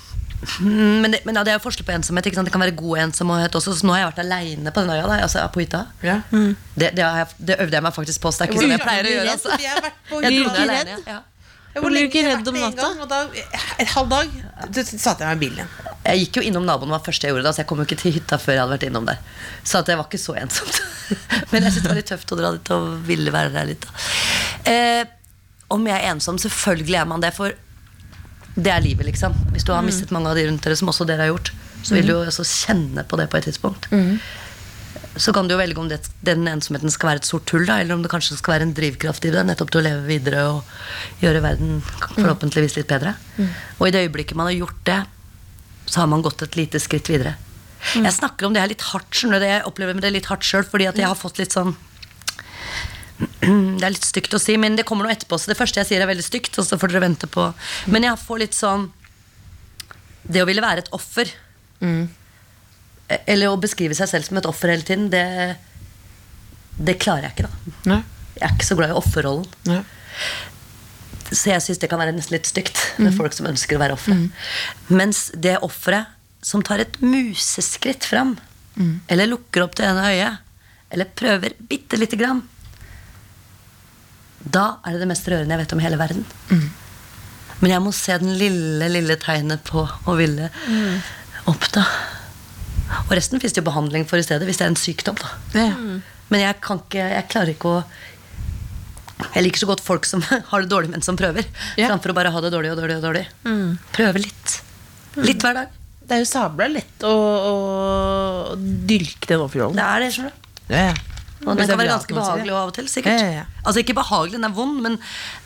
[SPEAKER 2] men det, men ja, det er jo forskjell på ensomhet. Ikke sant? Det kan være god ensomhet også. Så nå har jeg vært aleine på den øya. Da, altså på hytta.
[SPEAKER 4] Ja.
[SPEAKER 2] Det, det, har jeg, det øvde jeg meg faktisk på. Så det er ikke sånn jeg pleier å gjøre. Altså.
[SPEAKER 4] Jeg har vært på
[SPEAKER 2] alene? Ja.
[SPEAKER 4] Ja,
[SPEAKER 5] Blir du
[SPEAKER 4] lenge
[SPEAKER 5] ikke redd om
[SPEAKER 4] en
[SPEAKER 5] natta?
[SPEAKER 4] gang, da, en halv dag så satte jeg meg i bilen igjen.
[SPEAKER 2] Jeg gikk jo innom naboen, det var første jeg gjorde da, så jeg kom jo ikke til hytta før jeg hadde vært innom der. Så at jeg var ikke så ensomt. [LAUGHS] Men jeg syntes det var litt tøft å dra dit og ville være der litt. Eh, om jeg er ensom? Selvfølgelig er man det, for det er livet, liksom. Hvis du har mistet mange av de rundt dere, som også dere har gjort, så vil du jo også kjenne på det på et tidspunkt. Så kan du jo velge om det, den ensomheten skal være et sort hull, da, eller om det kanskje skal være en drivkraft i det, nettopp til å leve videre og gjøre verden forhåpentligvis litt bedre. Og i det øyeblikket man har gjort det, så har man gått et lite skritt videre. Jeg snakker om det her litt hardt, skjønner du, jeg opplever det litt hardt sjøl, fordi at jeg har fått litt sånn [CLEARS THROAT] Det er litt stygt å si, men det kommer noe etterpå, så det første jeg sier er veldig stygt, og så får dere vente på. Men jeg får litt sånn Det å ville være et offer Eller å beskrive seg selv som et offer hele tiden, det, det klarer jeg ikke, da.
[SPEAKER 4] Nei.
[SPEAKER 2] Jeg er ikke så glad i offerrollen.
[SPEAKER 4] Nei.
[SPEAKER 2] Så jeg syns det kan være nesten litt stygt med folk som ønsker å være ofre. Mens det offeret som tar et museskritt fram, eller lukker opp det ene øyet, eller prøver bitte lite grann, da er det det mest rørende jeg vet om i hele verden. Men jeg må se den lille, lille tegnet på å ville opp, da. Og resten fins det jo behandling for i stedet, hvis det er en sykdom. da.
[SPEAKER 4] Ja.
[SPEAKER 2] Men jeg kan ikke Jeg klarer ikke å Jeg liker så godt folk som [LAUGHS] har det dårlig, men som prøver.
[SPEAKER 4] Ja.
[SPEAKER 2] Framfor å bare ha det dårlig og dårlig og dårlig. Prøve litt. Litt hver dag.
[SPEAKER 4] Det er jo sabla lett å, å dyrke den offerrollen.
[SPEAKER 2] Det er det, skjønner du.
[SPEAKER 4] Ja.
[SPEAKER 2] Og den kan være ganske behagelig av og til. sikkert
[SPEAKER 4] Ja, ja, ja.
[SPEAKER 2] Altså ikke behagelig, den er vond, men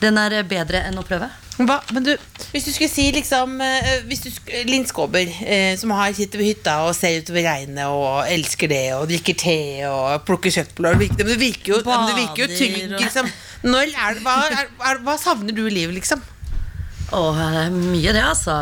[SPEAKER 2] den er bedre enn å prøve.
[SPEAKER 4] Hva, men du, hvis du skulle si liksom eh, hvis du, sk- Linn Skåber, eh, som har sitter ved hytta og ser utover regnet og elsker det og drikker te og plukker kjøttboller Men det virker jo, men det virker jo
[SPEAKER 5] Bader
[SPEAKER 4] trygg, liksom. Når er, det- hva, er, er, hva savner du i livet, liksom?
[SPEAKER 2] Åh, det er mye det, altså.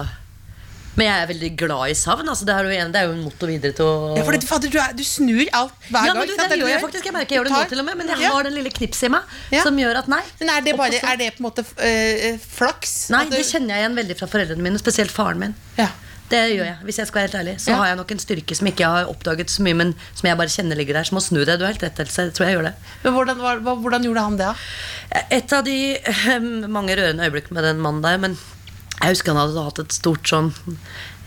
[SPEAKER 2] Men jeg er veldig glad i savn. Altså, det, er jo en, det er jo en motor videre til å
[SPEAKER 4] Ja, for det, fader, du, er, du snur alt hver
[SPEAKER 2] Ja,
[SPEAKER 4] gang.
[SPEAKER 2] men du, det gjør jeg faktisk. Jeg merker jeg gjør det nå til og med, men jeg har den lille knipset i meg
[SPEAKER 4] Ja.
[SPEAKER 2] som gjør at nei.
[SPEAKER 4] Men er det, bare, er det på en måte øh, flaks?
[SPEAKER 2] Nei, det kjenner jeg igjen veldig fra foreldrene mine, spesielt faren min.
[SPEAKER 4] Ja.
[SPEAKER 2] Det gjør jeg, hvis jeg skal være helt ærlig. Så
[SPEAKER 4] Ja.
[SPEAKER 2] har jeg nok en styrke som ikke jeg har oppdaget så mye, men som jeg bare kjenner ligger der. Som å snu det. Du har helt rett, Else. Tror jeg gjør det.
[SPEAKER 4] Men hvordan, hvordan gjorde han det, da?
[SPEAKER 2] Et av de [LAUGHS] mange rørende øyeblikkene med den mannen der, men jeg husker han hadde hatt et stort sånn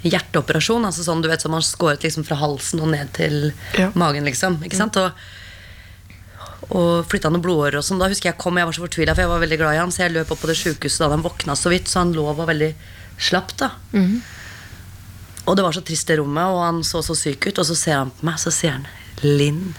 [SPEAKER 2] hjerteoperasjon. Altså sånn, du vet, som han skåret liksom fra halsen og ned til
[SPEAKER 4] Ja.
[SPEAKER 2] magen, liksom. Ikke sant? Og, og flytta noen blodårer og sånn. Da husker jeg kom, jeg var så fortvila, for jeg var veldig glad i han, så jeg løp opp på det sjukehuset da han våkna så vidt, så han lå og var veldig slapp, da. Og det var så trist i rommet, og han så så syk ut, og så ser han på meg, så sier han Linn,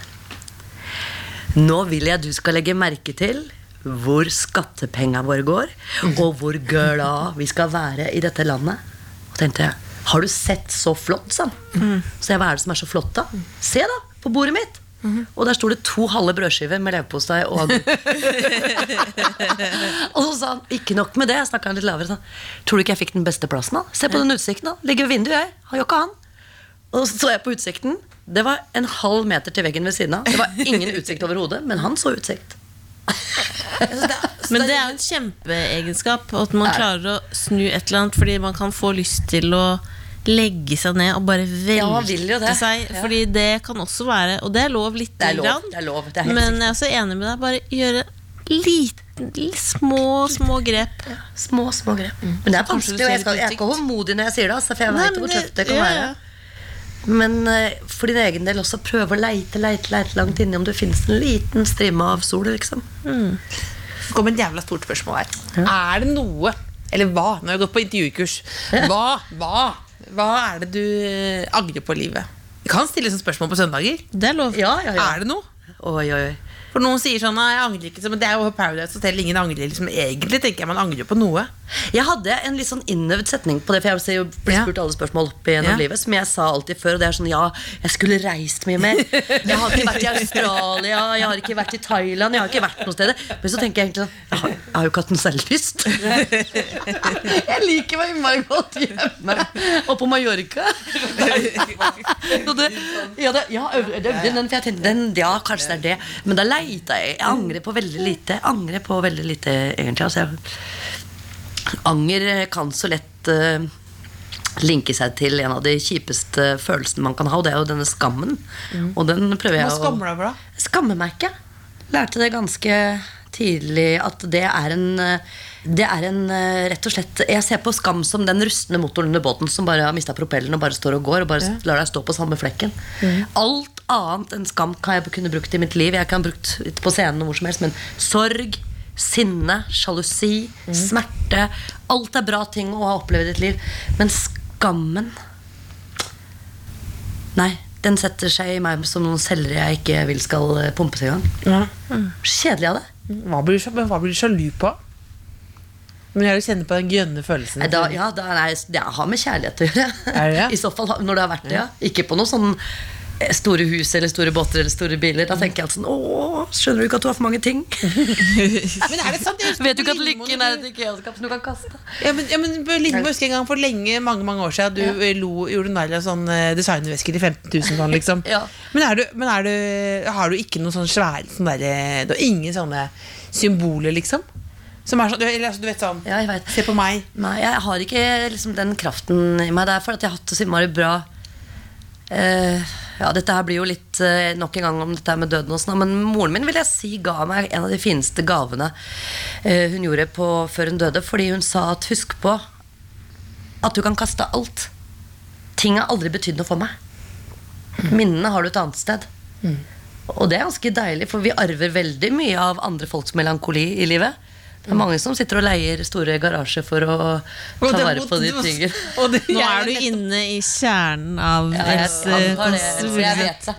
[SPEAKER 2] nå vil jeg du skal legge merke til hvor skattepengene våre går, og hvor glad vi skal være i dette landet. Og tenkte jeg, har du sett så flott, sa han. Så jeg, hva er det som er så flott, da? Se, da, på bordet mitt. Og der sto det to halve brødskiver med leverpostei og agurk. [LAUGHS] og så sa han, ikke nok med det, jeg snakket litt lavere, sånn, tror du ikke jeg fikk den beste plassen da? Se på den utsikten da, ligger ved vinduet jeg, har jo ikke han. Og så så jeg på utsikten, det var en halv meter til veggen ved siden av. Det var ingen utsikt over hodet, men han så utsikt.
[SPEAKER 5] Men det er jo en kjempeegenskap at man
[SPEAKER 2] Er
[SPEAKER 5] klarer å snu et eller annet fordi man kan få lyst til å legge seg ned og bare
[SPEAKER 2] Ja,
[SPEAKER 5] velte
[SPEAKER 2] det.
[SPEAKER 5] seg.
[SPEAKER 2] Ja.
[SPEAKER 5] Fordi det kan også være Og det er lov litt
[SPEAKER 2] Det er lov,
[SPEAKER 5] grann.
[SPEAKER 2] det er lov, det er
[SPEAKER 5] men jeg er også enig med deg. Bare gjøre liten, små, små grep.
[SPEAKER 2] Små, små grep. Men det er vanskelig, jeg, skal, jeg er ikke håndmodig når jeg sier det, altså, for jeg
[SPEAKER 5] veit
[SPEAKER 2] hvor tøft det kan
[SPEAKER 5] ja,
[SPEAKER 2] være.
[SPEAKER 5] Ja.
[SPEAKER 2] Men eh, for din egen del også prøve å leite, leite, leite langt inni om det finnes en liten strimme av sol, liksom.
[SPEAKER 4] Det kommer et jævla stort spørsmål her. Er det noe Eller hva? Nå har jeg gått på intervjukurs. Hva, hva, hva er det du angrer på i livet? Vi kan stille sånne spørsmål på søndager.
[SPEAKER 5] Det er lov.
[SPEAKER 2] Ja, ja, ja.
[SPEAKER 4] Er det noe?
[SPEAKER 2] Oi, oi, oi.
[SPEAKER 4] For noen sier sånn «Nei, jeg angrer ikke, men det er jo Paradise Hotel. Ingen angrer liksom Egentlig tenker jeg man angrer på noe.
[SPEAKER 2] Jeg hadde en litt sånn innøvd setning på det, for jeg blir
[SPEAKER 4] Ja.
[SPEAKER 2] spurt alle spørsmål opp gjennom
[SPEAKER 4] Ja.
[SPEAKER 2] livet, som jeg sa alltid før, og det er sånn ja, jeg skulle reist mye mer. Jeg har ikke vært i Australia, jeg har ikke vært i Thailand, jeg har ikke vært noe sted. Men så tenker jeg egentlig sånn, jeg har, jo ikke hatt noe særlig lyst. [LAUGHS] Jeg liker meg innmari godt hjemme og på Mallorca. [LAUGHS] Det, ja, det, ja, den, tenkte den, ja, kanskje det er det. Men da leita jeg. Jeg angrer på veldig lite. Jeg angrer på veldig lite, egentlig. Altså, anger kan så lett uh, linke seg til en av de kjipeste følelsene man kan ha, og det er jo denne skammen. Og den prøver
[SPEAKER 4] Hva
[SPEAKER 2] jeg
[SPEAKER 4] skammer du deg for, da?
[SPEAKER 2] Skammer meg ikke. Lærte det ganske tidlig at det er en eh, det er en eh, rett og slett Jeg ser på skam som den rustne motoren under båten som bare har mista propellen og bare står og går og bare lar deg stå på samme flekken. Alt annet enn skam kan jeg kunne brukt i mitt liv. Jeg kan brukt på scenen og hvor som helst, men sorg, sinne, sjalusi, smerte Alt er bra ting å ha opplevd i ditt liv. Men skammen Nei, den setter seg i meg som noen celler jeg ikke vil skal eh, pumpes i gang. Kjedelig av det.
[SPEAKER 4] Hva blir, du, men hva blir du sjalu på? Men jeg kjenner på den grønne følelsen.
[SPEAKER 2] Da, ja, da, nei, det har med kjærlighet å gjøre.
[SPEAKER 4] Er det? [LAUGHS]
[SPEAKER 2] I så fall når det har vært det, ja. Ikke på noe sånn store hus eller store båter eller store biler. Da tenker jeg alltid sånn Å, skjønner du ikke at du har for mange ting? [LAUGHS]
[SPEAKER 4] Men er det sant? Jeg
[SPEAKER 2] Vet du ikke at lykken er et IKEA-skap som du kan kaste?
[SPEAKER 4] Ja, men, ja, men Lindmo husker en gang for lenge, mange mange år siden du ja. lo, gjorde narr av sånn eh, designervesker til 15 000 sånn, liksom. [LAUGHS]
[SPEAKER 2] Ja.
[SPEAKER 4] Men, er du, men er du, har du ikke noen sånn svære sånn derre Du har ingen sånne symboler, liksom? Som er sånn, eller, altså, du vet sånn
[SPEAKER 2] Ja.
[SPEAKER 4] Se på meg.
[SPEAKER 2] Nei, jeg har ikke liksom, den kraften i meg. Det er fordi jeg har hatt det så innmari bra. Eh, ja, dette her blir jo litt eh, nok en gang om dette med døden og sånn, men moren min vil jeg si ga meg en av de fineste gavene eh, hun gjorde på, før hun døde, fordi hun sa at husk på at du kan kaste alt. Ting har aldri betydd noe for meg. Minnene har du et annet sted. Og det er ganske deilig, for vi arver veldig mye av andre folks melankoli i livet. Det er mange som sitter og leier store garasjer for å ta
[SPEAKER 4] det-
[SPEAKER 2] vare på de tingene. [LAUGHS]
[SPEAKER 5] Nå er du inne i kjernen av
[SPEAKER 2] Ja,
[SPEAKER 5] Else.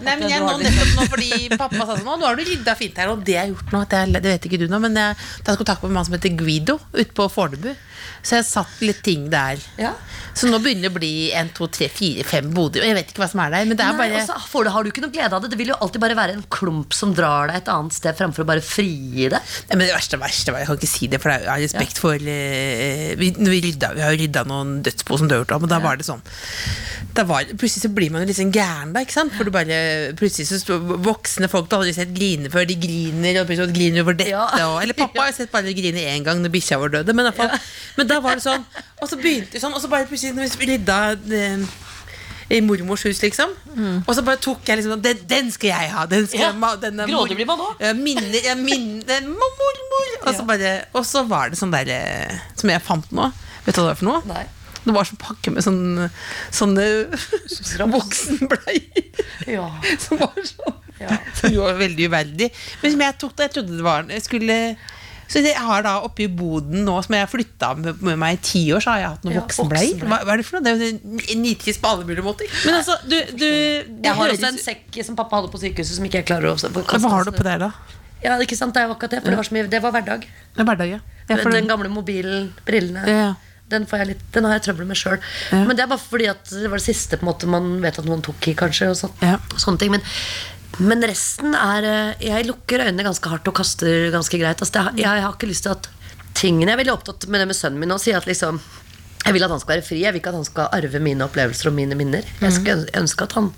[SPEAKER 4] Nei, men jeg, nå, nettopp nå, fordi pappa sa sånn Nå, har du rydda fint her, og det jeg har gjort nå at jeg, Det vet ikke du nå, men jeg tatt kontakt med en mann som heter Guido ute på Fornebu. Så jeg satt litt ting der.
[SPEAKER 2] Ja.
[SPEAKER 4] Så nå begynner det å bli en, to, tre, fire, fem boder. Og jeg vet ikke hva som er der, men det er
[SPEAKER 2] Nei,
[SPEAKER 4] bare
[SPEAKER 2] og så får har du ikke noe glede av det. Det vil jo alltid bare være en klump som drar deg et annet sted, fremfor å bare frigi det.
[SPEAKER 4] Nei, men det verste, verste var, Jeg kan ikke si det, for jeg har respekt for uh, vi, når vi, rydda, vi har jo rydda noen dødsbo som dør av, men da ja. var det sånn da var, Plutselig så blir man jo litt sånn gæren, da. ikke sant? For du bare, plutselig så står voksne folk du har aldri sett grine før, de griner, og plutselig griner over dette.
[SPEAKER 2] Ja.
[SPEAKER 4] Og, eller pappa [LAUGHS] har jeg sett bare grine én gang når bikkja vår døde, men, men da var det sånn. Og så begynte det sånn, og så bare plutselig når vi rydda eh, i mormors hus, liksom. Og så bare tok jeg liksom Den, den skal jeg ha! Den skal
[SPEAKER 2] Ja.
[SPEAKER 4] jeg denne
[SPEAKER 2] Grådig blir man også.
[SPEAKER 4] Minner, jeg minner Mormor! Og så bare Og så var det sånn derre Som jeg fant nå. Vet du hva det var for noe?
[SPEAKER 2] Nei.
[SPEAKER 4] Det var sånn pakke med sånn Sånne [LAUGHS] voksenbleier.
[SPEAKER 2] Ja.
[SPEAKER 4] Som var sånn
[SPEAKER 2] Ja.
[SPEAKER 4] Som jo var veldig uverdig. Men som jeg tok da Jeg trodde det var Jeg skulle så jeg har da oppe i boden nå, som jeg har flytta med, med meg i ti år, så har jeg hatt noen
[SPEAKER 2] Ja,
[SPEAKER 4] voksenbleier.
[SPEAKER 2] voksenbleier.
[SPEAKER 4] Hva, hva er det for noe? Det er jo nitrist på alle mulige måter.
[SPEAKER 5] Men altså, du, du du
[SPEAKER 2] Jeg har også en sekk som pappa hadde på sykehuset, som ikke jeg klarer å kaste.
[SPEAKER 4] Hva har du på deg, da?
[SPEAKER 2] Ja, ikke sant, det er jo akkurat det, for det var, så mye, det var hverdag.
[SPEAKER 4] Det er hverdag, ja. ja for,
[SPEAKER 2] Den gamle mobilen, brillene.
[SPEAKER 4] Ja.
[SPEAKER 2] Den, får jeg litt, den har jeg trøbbel med sjøl. Men det er bare fordi at det var det siste på en måte man vet at noen tok i. kanskje og sånt,
[SPEAKER 4] Ja.
[SPEAKER 2] sånne ting Men, men resten er eh, Jeg lukker øynene ganske hardt og kaster ganske greit. Altså, jeg, jeg har ikke lyst til at tingene Jeg er veldig opptatt med det med sønnen min og Sier at liksom jeg vil at han skal være fri. Jeg vil ikke at han skal arve mine opplevelser og mine minner. Jeg skulle ønske- ønske at han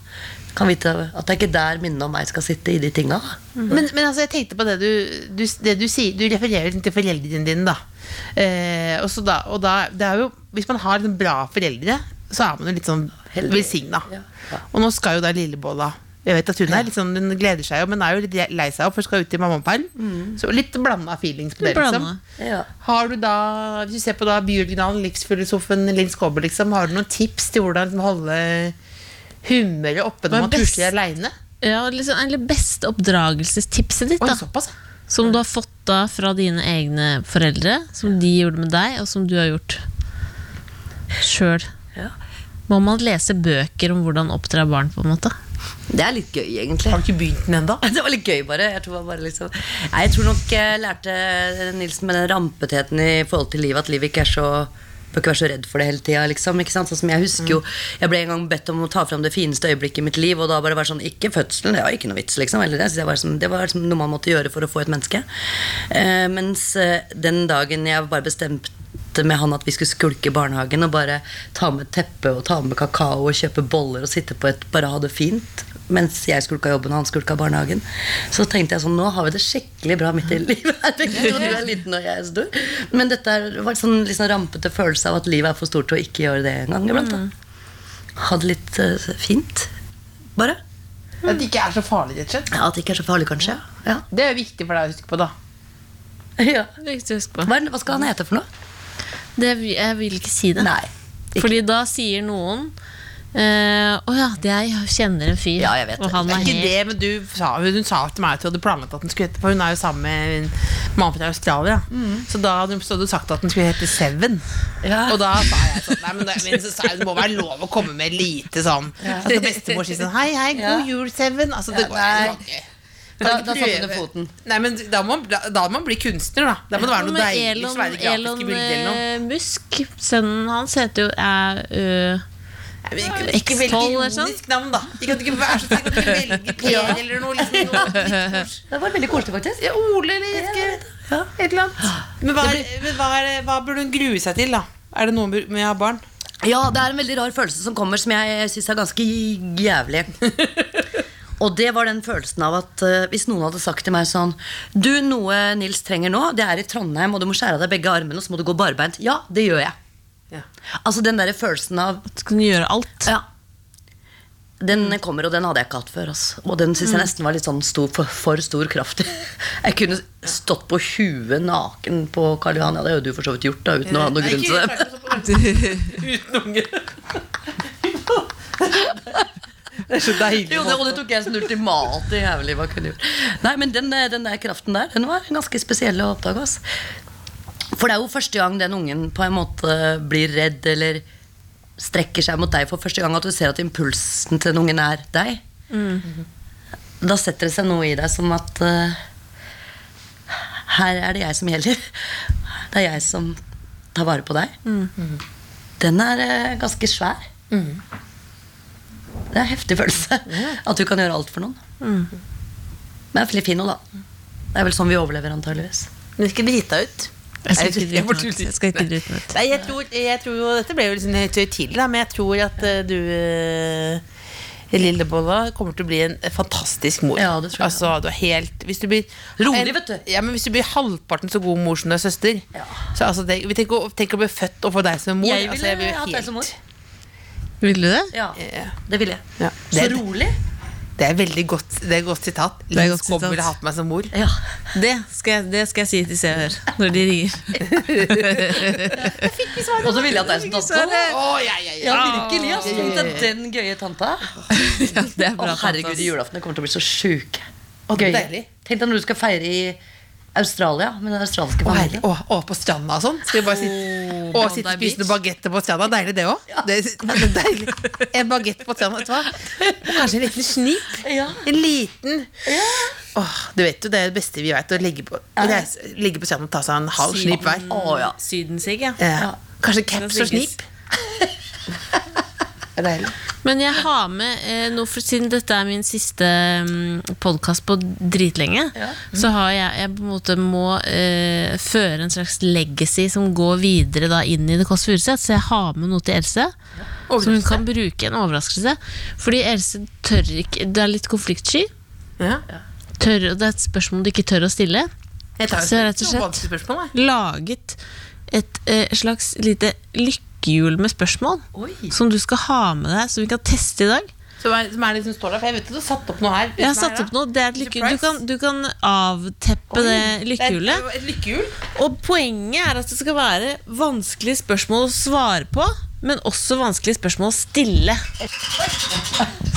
[SPEAKER 2] kan vite at det er ikke der minnene om meg skal sitte i de tinga.
[SPEAKER 4] Men, men altså, jeg tenkte på det du, du, det du sier. Du refererer til foreldrene dine, da. Eh, og, så da, og da det er jo, hvis man har bra foreldre, så er man jo litt sånn velsigna.
[SPEAKER 2] Ja, ja.
[SPEAKER 4] Og nå skal jo da Lillebolla jeg vet at hun er litt sånn, hun gleder seg jo, men er jo litt lei seg opp, for skal ut i mammaperm. Så litt blanda feelings på det. liksom
[SPEAKER 2] Ja.
[SPEAKER 4] Har du da, Hvis du ser på da byoriginalen, livsfilosofen Linn Skåber, liksom, har du noen tips til hvordan liksom, holde humøret oppe når man pusler aleine?
[SPEAKER 5] ja, liksom, Eller beste oppdragelsestipset ditt,
[SPEAKER 4] Oi,
[SPEAKER 5] da. Som du har fått da fra dine egne foreldre, som de gjorde med deg, og som du har gjort sjøl.
[SPEAKER 2] Ja.
[SPEAKER 5] Må man lese bøker om hvordan oppdra barn, på en måte?
[SPEAKER 2] Det er litt gøy, egentlig.
[SPEAKER 4] Har du ikke begynt den ennå? [LAUGHS]
[SPEAKER 2] Det var litt gøy, bare. Jeg tror, bare liksom. Nei, jeg tror nok jeg lærte Nilsen med den rampetheten i forhold til livet, at livet ikke er så bør ikke være så redd for det hele tida. Liksom, sånn som jeg husker jo Jeg ble en gang bedt om å ta fram det fineste øyeblikket i mitt liv, og da bare var det sånn Ikke fødselen, det var ikke noe vits, liksom. Eller det, det var som, det var liksom noe man måtte gjøre for å få et menneske. Eh, mens eh, den dagen jeg bare bestemte med han at vi skulle skulke i barnehagen og bare ta med teppe og ta med kakao og kjøpe boller og sitte på et bare ha det fint mens jeg skulka jobben og han skulka barnehagen. Så tenkte jeg sånn, nå har vi det skikkelig bra midt i livet. [LAUGHS] Jeg tenkte, jo, du er liten og jeg er stor. Men dette var en sånn sånn rampete følelse av at livet er for stort til å ikke gjøre det engang. iblant, da. Ha det litt uh, fint, bare.
[SPEAKER 4] At det ikke er så farlig, rett og slett.
[SPEAKER 2] Ja, At det ikke er så farlig, kanskje. Ja.
[SPEAKER 4] Det er jo viktig for deg å huske på, da.
[SPEAKER 2] ja.
[SPEAKER 5] Viktig å huske på.
[SPEAKER 2] Hva, hva skal han hete for noe?
[SPEAKER 5] Det, jeg vil ikke si det.
[SPEAKER 2] Nei. Ikke.
[SPEAKER 5] Fordi da sier noen å uh, oh ja, jeg kjenner en fyr.
[SPEAKER 2] Ja, jeg vet
[SPEAKER 5] og
[SPEAKER 2] det.
[SPEAKER 5] han
[SPEAKER 4] Det
[SPEAKER 5] er
[SPEAKER 4] ikke
[SPEAKER 5] helt
[SPEAKER 4] det, men du sa, hun sa til meg at du hadde planlagt at den skulle hete For hun er jo sammen med en mann fra Australia. Så da hadde hun- du sagt at den skulle hete Seven.
[SPEAKER 2] Ja.
[SPEAKER 4] Og da sa jeg sånn Nei, men, det, men så sa jeg, det må være lov å komme med lite sånn Altså Bestemor sier sånn Hei, hei, god jul, Seven. Altså, det
[SPEAKER 2] Ja,
[SPEAKER 4] går jo ikke.
[SPEAKER 2] Da, da satte du foten.
[SPEAKER 4] Nei, men da må, man, da, da må man bli kunstner, da. Da må det være noe deilig.
[SPEAKER 5] Elon,
[SPEAKER 4] svære grafiske
[SPEAKER 5] Elon
[SPEAKER 4] bilder eller noe.
[SPEAKER 5] eh, Musk, sønnen hans, heter jo er,
[SPEAKER 4] velg
[SPEAKER 5] X12 eller sånn?
[SPEAKER 4] ironisk navn, da. De kan ikke være så de å velge Per [LAUGHS] eller noe. Liksom, noe. [LAUGHS]
[SPEAKER 2] Det var veldig koselig, faktisk.
[SPEAKER 4] Ja, Ole eller jeg Ja, et eller annet. Men, hva, er, men hva, er, det- hva burde hun grue seg til, da? Er det noe med å ha barn?
[SPEAKER 2] Ja, det er en veldig rar følelse som kommer, som jeg syns er ganske jævlig. [LAUGHS] Og det var den følelsen av at uh, hvis noen hadde sagt til meg sånn Du, noe Nils trenger nå, det er i Trondheim, og du må skjære av deg begge armene, og så må du gå barbeint. Ja, det gjør jeg.
[SPEAKER 4] Ja.
[SPEAKER 2] Altså den der følelsen av
[SPEAKER 5] At kan kunne gjøre alt.
[SPEAKER 2] Ja. Den kommer, og den hadde jeg ikke hatt før. Altså. Og den syns jeg nesten var litt sånn stor, for, for stor kraft. [LAUGHS] Jeg kunne stått på huet naken på Karl Johan. Ja, det har jo du for så vidt gjort, da, uten å ha noen grunn til det. [LAUGHS] [LAUGHS]
[SPEAKER 4] Uten unge. Det er så deilig.
[SPEAKER 2] Jo, det, og det tok jeg som ultimat ultimate jævlig hva kunne gjort. Nei, men den, eh, den der kraften der, den var ganske spesiell å oppdage. ass. For det er jo første gang den ungen på en måte blir redd eller strekker seg mot deg for første gang, at du ser at impulsen til den ungen er deg. Da setter det seg noe i deg som at uh, her er det jeg som gjelder. Det er jeg som tar vare på deg. Den er uh, ganske svær. Det er en heftig følelse. At du kan gjøre alt for noen. Men det er veldig fin nå, da. Det er vel sånn vi overlever, antageligvis.
[SPEAKER 4] Men ikke drita ut.
[SPEAKER 5] Jeg skal ikke drite meg ut. Jeg skal ikke drite meg ut.
[SPEAKER 4] Nei, jeg tror, jeg tror jo Dette ble jo litt tidlig, men jeg tror at eh, du uh, Lillebolla kommer til å bli en fantastisk mor.
[SPEAKER 2] Ja, det tror jeg.
[SPEAKER 4] Altså, du er helt Hvis du blir
[SPEAKER 2] Rolig, vet du.
[SPEAKER 4] Ja, men Hvis du blir halvparten så god mor som du er søster
[SPEAKER 2] Ja.
[SPEAKER 4] Så altså, det, vi tenker, å- tenk å bli født og få deg som mor.
[SPEAKER 2] Jeg ville
[SPEAKER 4] altså, jo
[SPEAKER 2] hatt deg som mor.
[SPEAKER 5] Vil du det?
[SPEAKER 2] Ja,
[SPEAKER 4] Ja.
[SPEAKER 2] det ville jeg.
[SPEAKER 4] Ja.
[SPEAKER 2] Så
[SPEAKER 4] Det,
[SPEAKER 2] rolig.
[SPEAKER 4] det er veldig godt, det er godt sitat.
[SPEAKER 5] er
[SPEAKER 4] Linn
[SPEAKER 5] godt
[SPEAKER 4] ville hatt meg som mor.
[SPEAKER 2] Ja.
[SPEAKER 5] Det skal jeg, det skal jeg si til Se og Hør når de ringer. [LAUGHS]
[SPEAKER 2] Og så ville jeg at det er som tante.
[SPEAKER 4] Oh, ja, ja, ja.
[SPEAKER 2] Ja, virkelig. ass. Tenk den gøye tanta. [LAUGHS]
[SPEAKER 5] Ja, det er
[SPEAKER 2] herregud, julaftene kommer til å bli så Gøye.
[SPEAKER 4] deilig.
[SPEAKER 2] Tenk deg når du skal feire i Australia med den australske familien.
[SPEAKER 4] å, å, på stranda og sånn. Skal vi bare sitte og sitte og spise noen bagetter på stranda? Deilig, det òg. Det, [LAUGHS] det er deilig. En bagett på stranda. Vet du hva? Og kanskje en liten snip.
[SPEAKER 2] Ja.
[SPEAKER 4] En liten Åh, Du vet jo det er det beste vi vet. Å ligge på, reise, ligge på stranda og ta seg en halv snip hver.
[SPEAKER 2] Å, ja.
[SPEAKER 5] Sydensigg, ja.
[SPEAKER 4] Ja. Kanskje caps og snip. [LAUGHS] Det er deilig.
[SPEAKER 5] Men jeg har med eh, noe, for siden dette er min siste um, podkast på dritlenge, så har jeg, jeg på en måte må eh, føre en slags legacy som går videre da inn i Det Kåss Furuseth. Så jeg har med noe til Else. Som hun kan bruke en overraskelse. Fordi Else tør ikke Det er litt konfliktsky.
[SPEAKER 4] Ja.
[SPEAKER 5] Tør, og det er et spørsmål du ikke tør å stille.
[SPEAKER 4] Jeg tar
[SPEAKER 5] Så rett og slett-
[SPEAKER 4] jeg.
[SPEAKER 5] Laget et eh, slags lite lykkehjul med spørsmål
[SPEAKER 2] Oi.
[SPEAKER 5] som du skal ha med deg, som vi kan teste i dag.
[SPEAKER 4] Som er, som er liksom som står der, for jeg vet at du har satt opp noe her.
[SPEAKER 5] Jeg har satt opp noe. Det er et lykke, du, kan, du kan avteppe det lykkehjulet.
[SPEAKER 4] Det er et lykkehjul.
[SPEAKER 5] Og poenget er at det skal være vanskelige spørsmål å svare på, men også vanskelige spørsmål å stille.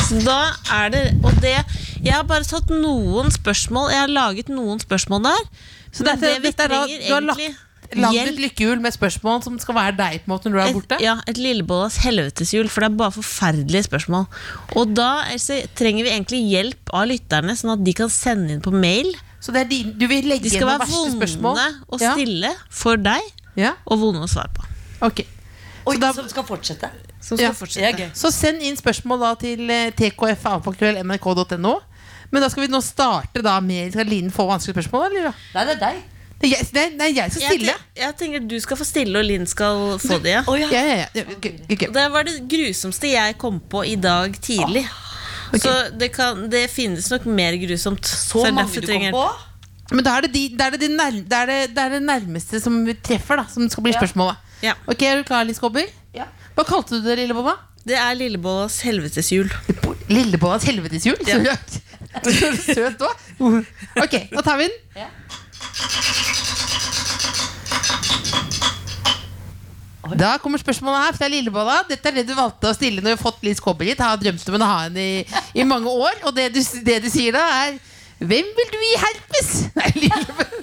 [SPEAKER 5] Så da er det Og det Jeg har bare tatt noen spørsmål. Jeg har laget noen spørsmål der.
[SPEAKER 4] Så
[SPEAKER 5] det
[SPEAKER 4] er
[SPEAKER 5] det vi
[SPEAKER 4] er
[SPEAKER 5] trenger egentlig
[SPEAKER 4] Lagd et lykkehjul med spørsmål som skal være deg på en måte når du er borte.
[SPEAKER 5] et, ja, et lillebollas helveteshjul, for det er bare forferdelige spørsmål. Og da altså, trenger vi egentlig hjelp av lytterne, sånn at de kan sende inn på mail.
[SPEAKER 4] Så det er din, du vil legge
[SPEAKER 5] De skal være
[SPEAKER 4] vonde spørsmål?
[SPEAKER 5] vonde å
[SPEAKER 4] Ja.
[SPEAKER 5] stille for deg,
[SPEAKER 4] Ja.
[SPEAKER 5] og vonde å svare på.
[SPEAKER 4] Ok.
[SPEAKER 2] Oi,
[SPEAKER 4] da-
[SPEAKER 2] som skal fortsette.
[SPEAKER 5] Som skal
[SPEAKER 2] er
[SPEAKER 5] fortsette.
[SPEAKER 4] Så send inn spørsmål da til tkf.nrk.no Men da skal vi nå starte da med Skal Linn få vanskelige spørsmål, eller?
[SPEAKER 2] Nei, det er deg.
[SPEAKER 4] Det er jeg, det er, det er jeg som
[SPEAKER 5] Jeg,
[SPEAKER 4] stiller.
[SPEAKER 5] ten- jeg tenker du skal få stille, og Linn skal få det. Ja.
[SPEAKER 2] Oh, ja.
[SPEAKER 4] Ja, ja, ja. ja. ok, ok.
[SPEAKER 5] Det var det grusomste jeg kom på i dag tidlig. Så det, kan, det finnes nok mer grusomt.
[SPEAKER 2] Så
[SPEAKER 5] er
[SPEAKER 2] mange du
[SPEAKER 5] trenger-
[SPEAKER 2] kom på.
[SPEAKER 4] Men da er det, de, da er det, de nær, da er det, det er det nærmeste som vi treffer, da, som skal bli spørsmålet.
[SPEAKER 5] Ja.
[SPEAKER 4] Ok, Er du klar, Liss Skåber?
[SPEAKER 2] Ja.
[SPEAKER 4] Hva kalte du det, Lillebolla?
[SPEAKER 5] Det er Lillebollas helveteshjul.
[SPEAKER 4] Lillebollas helveteshjul?
[SPEAKER 5] Ja. [LAUGHS]
[SPEAKER 4] Søt. Så Søt òg. Ok, nå tar vi den. Da kommer spørsmålet her fra Lillebolla. Dette er det du valgte å stille når du har fått Liz Kobber hit. Har drømt om å ha henne i, i mange år. Og det du, det du sier da, er Hvem vil du gi herpes? [LAUGHS] Nei, Lillebolla.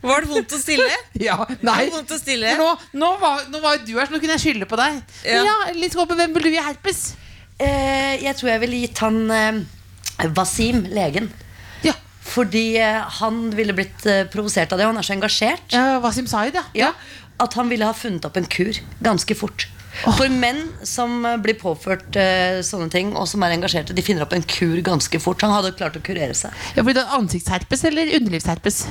[SPEAKER 5] Var det vondt å stille?
[SPEAKER 4] Ja, nei.
[SPEAKER 5] å stille?
[SPEAKER 4] Nå, nå, var, nå var du her, så nå kunne jeg skylde på deg.
[SPEAKER 5] Ja.
[SPEAKER 4] Ja, Liz Kobber, hvem vil du gi herpes?
[SPEAKER 2] Eh, jeg tror jeg ville gitt han eh, Wasim, legen. Fordi eh, han ville blitt eh, provosert av det. Han er så engasjert.
[SPEAKER 4] ja Wasim Said, ja.
[SPEAKER 2] Ja, At han ville ha funnet opp en kur ganske fort. For menn som eh, blir påført uh, sånne ting, og som er engasjerte, de finner opp en kur ganske fort. Han hadde klart å kurere seg.
[SPEAKER 4] Ja, fordi det er Ansiktsherpes eller underlivsherpes?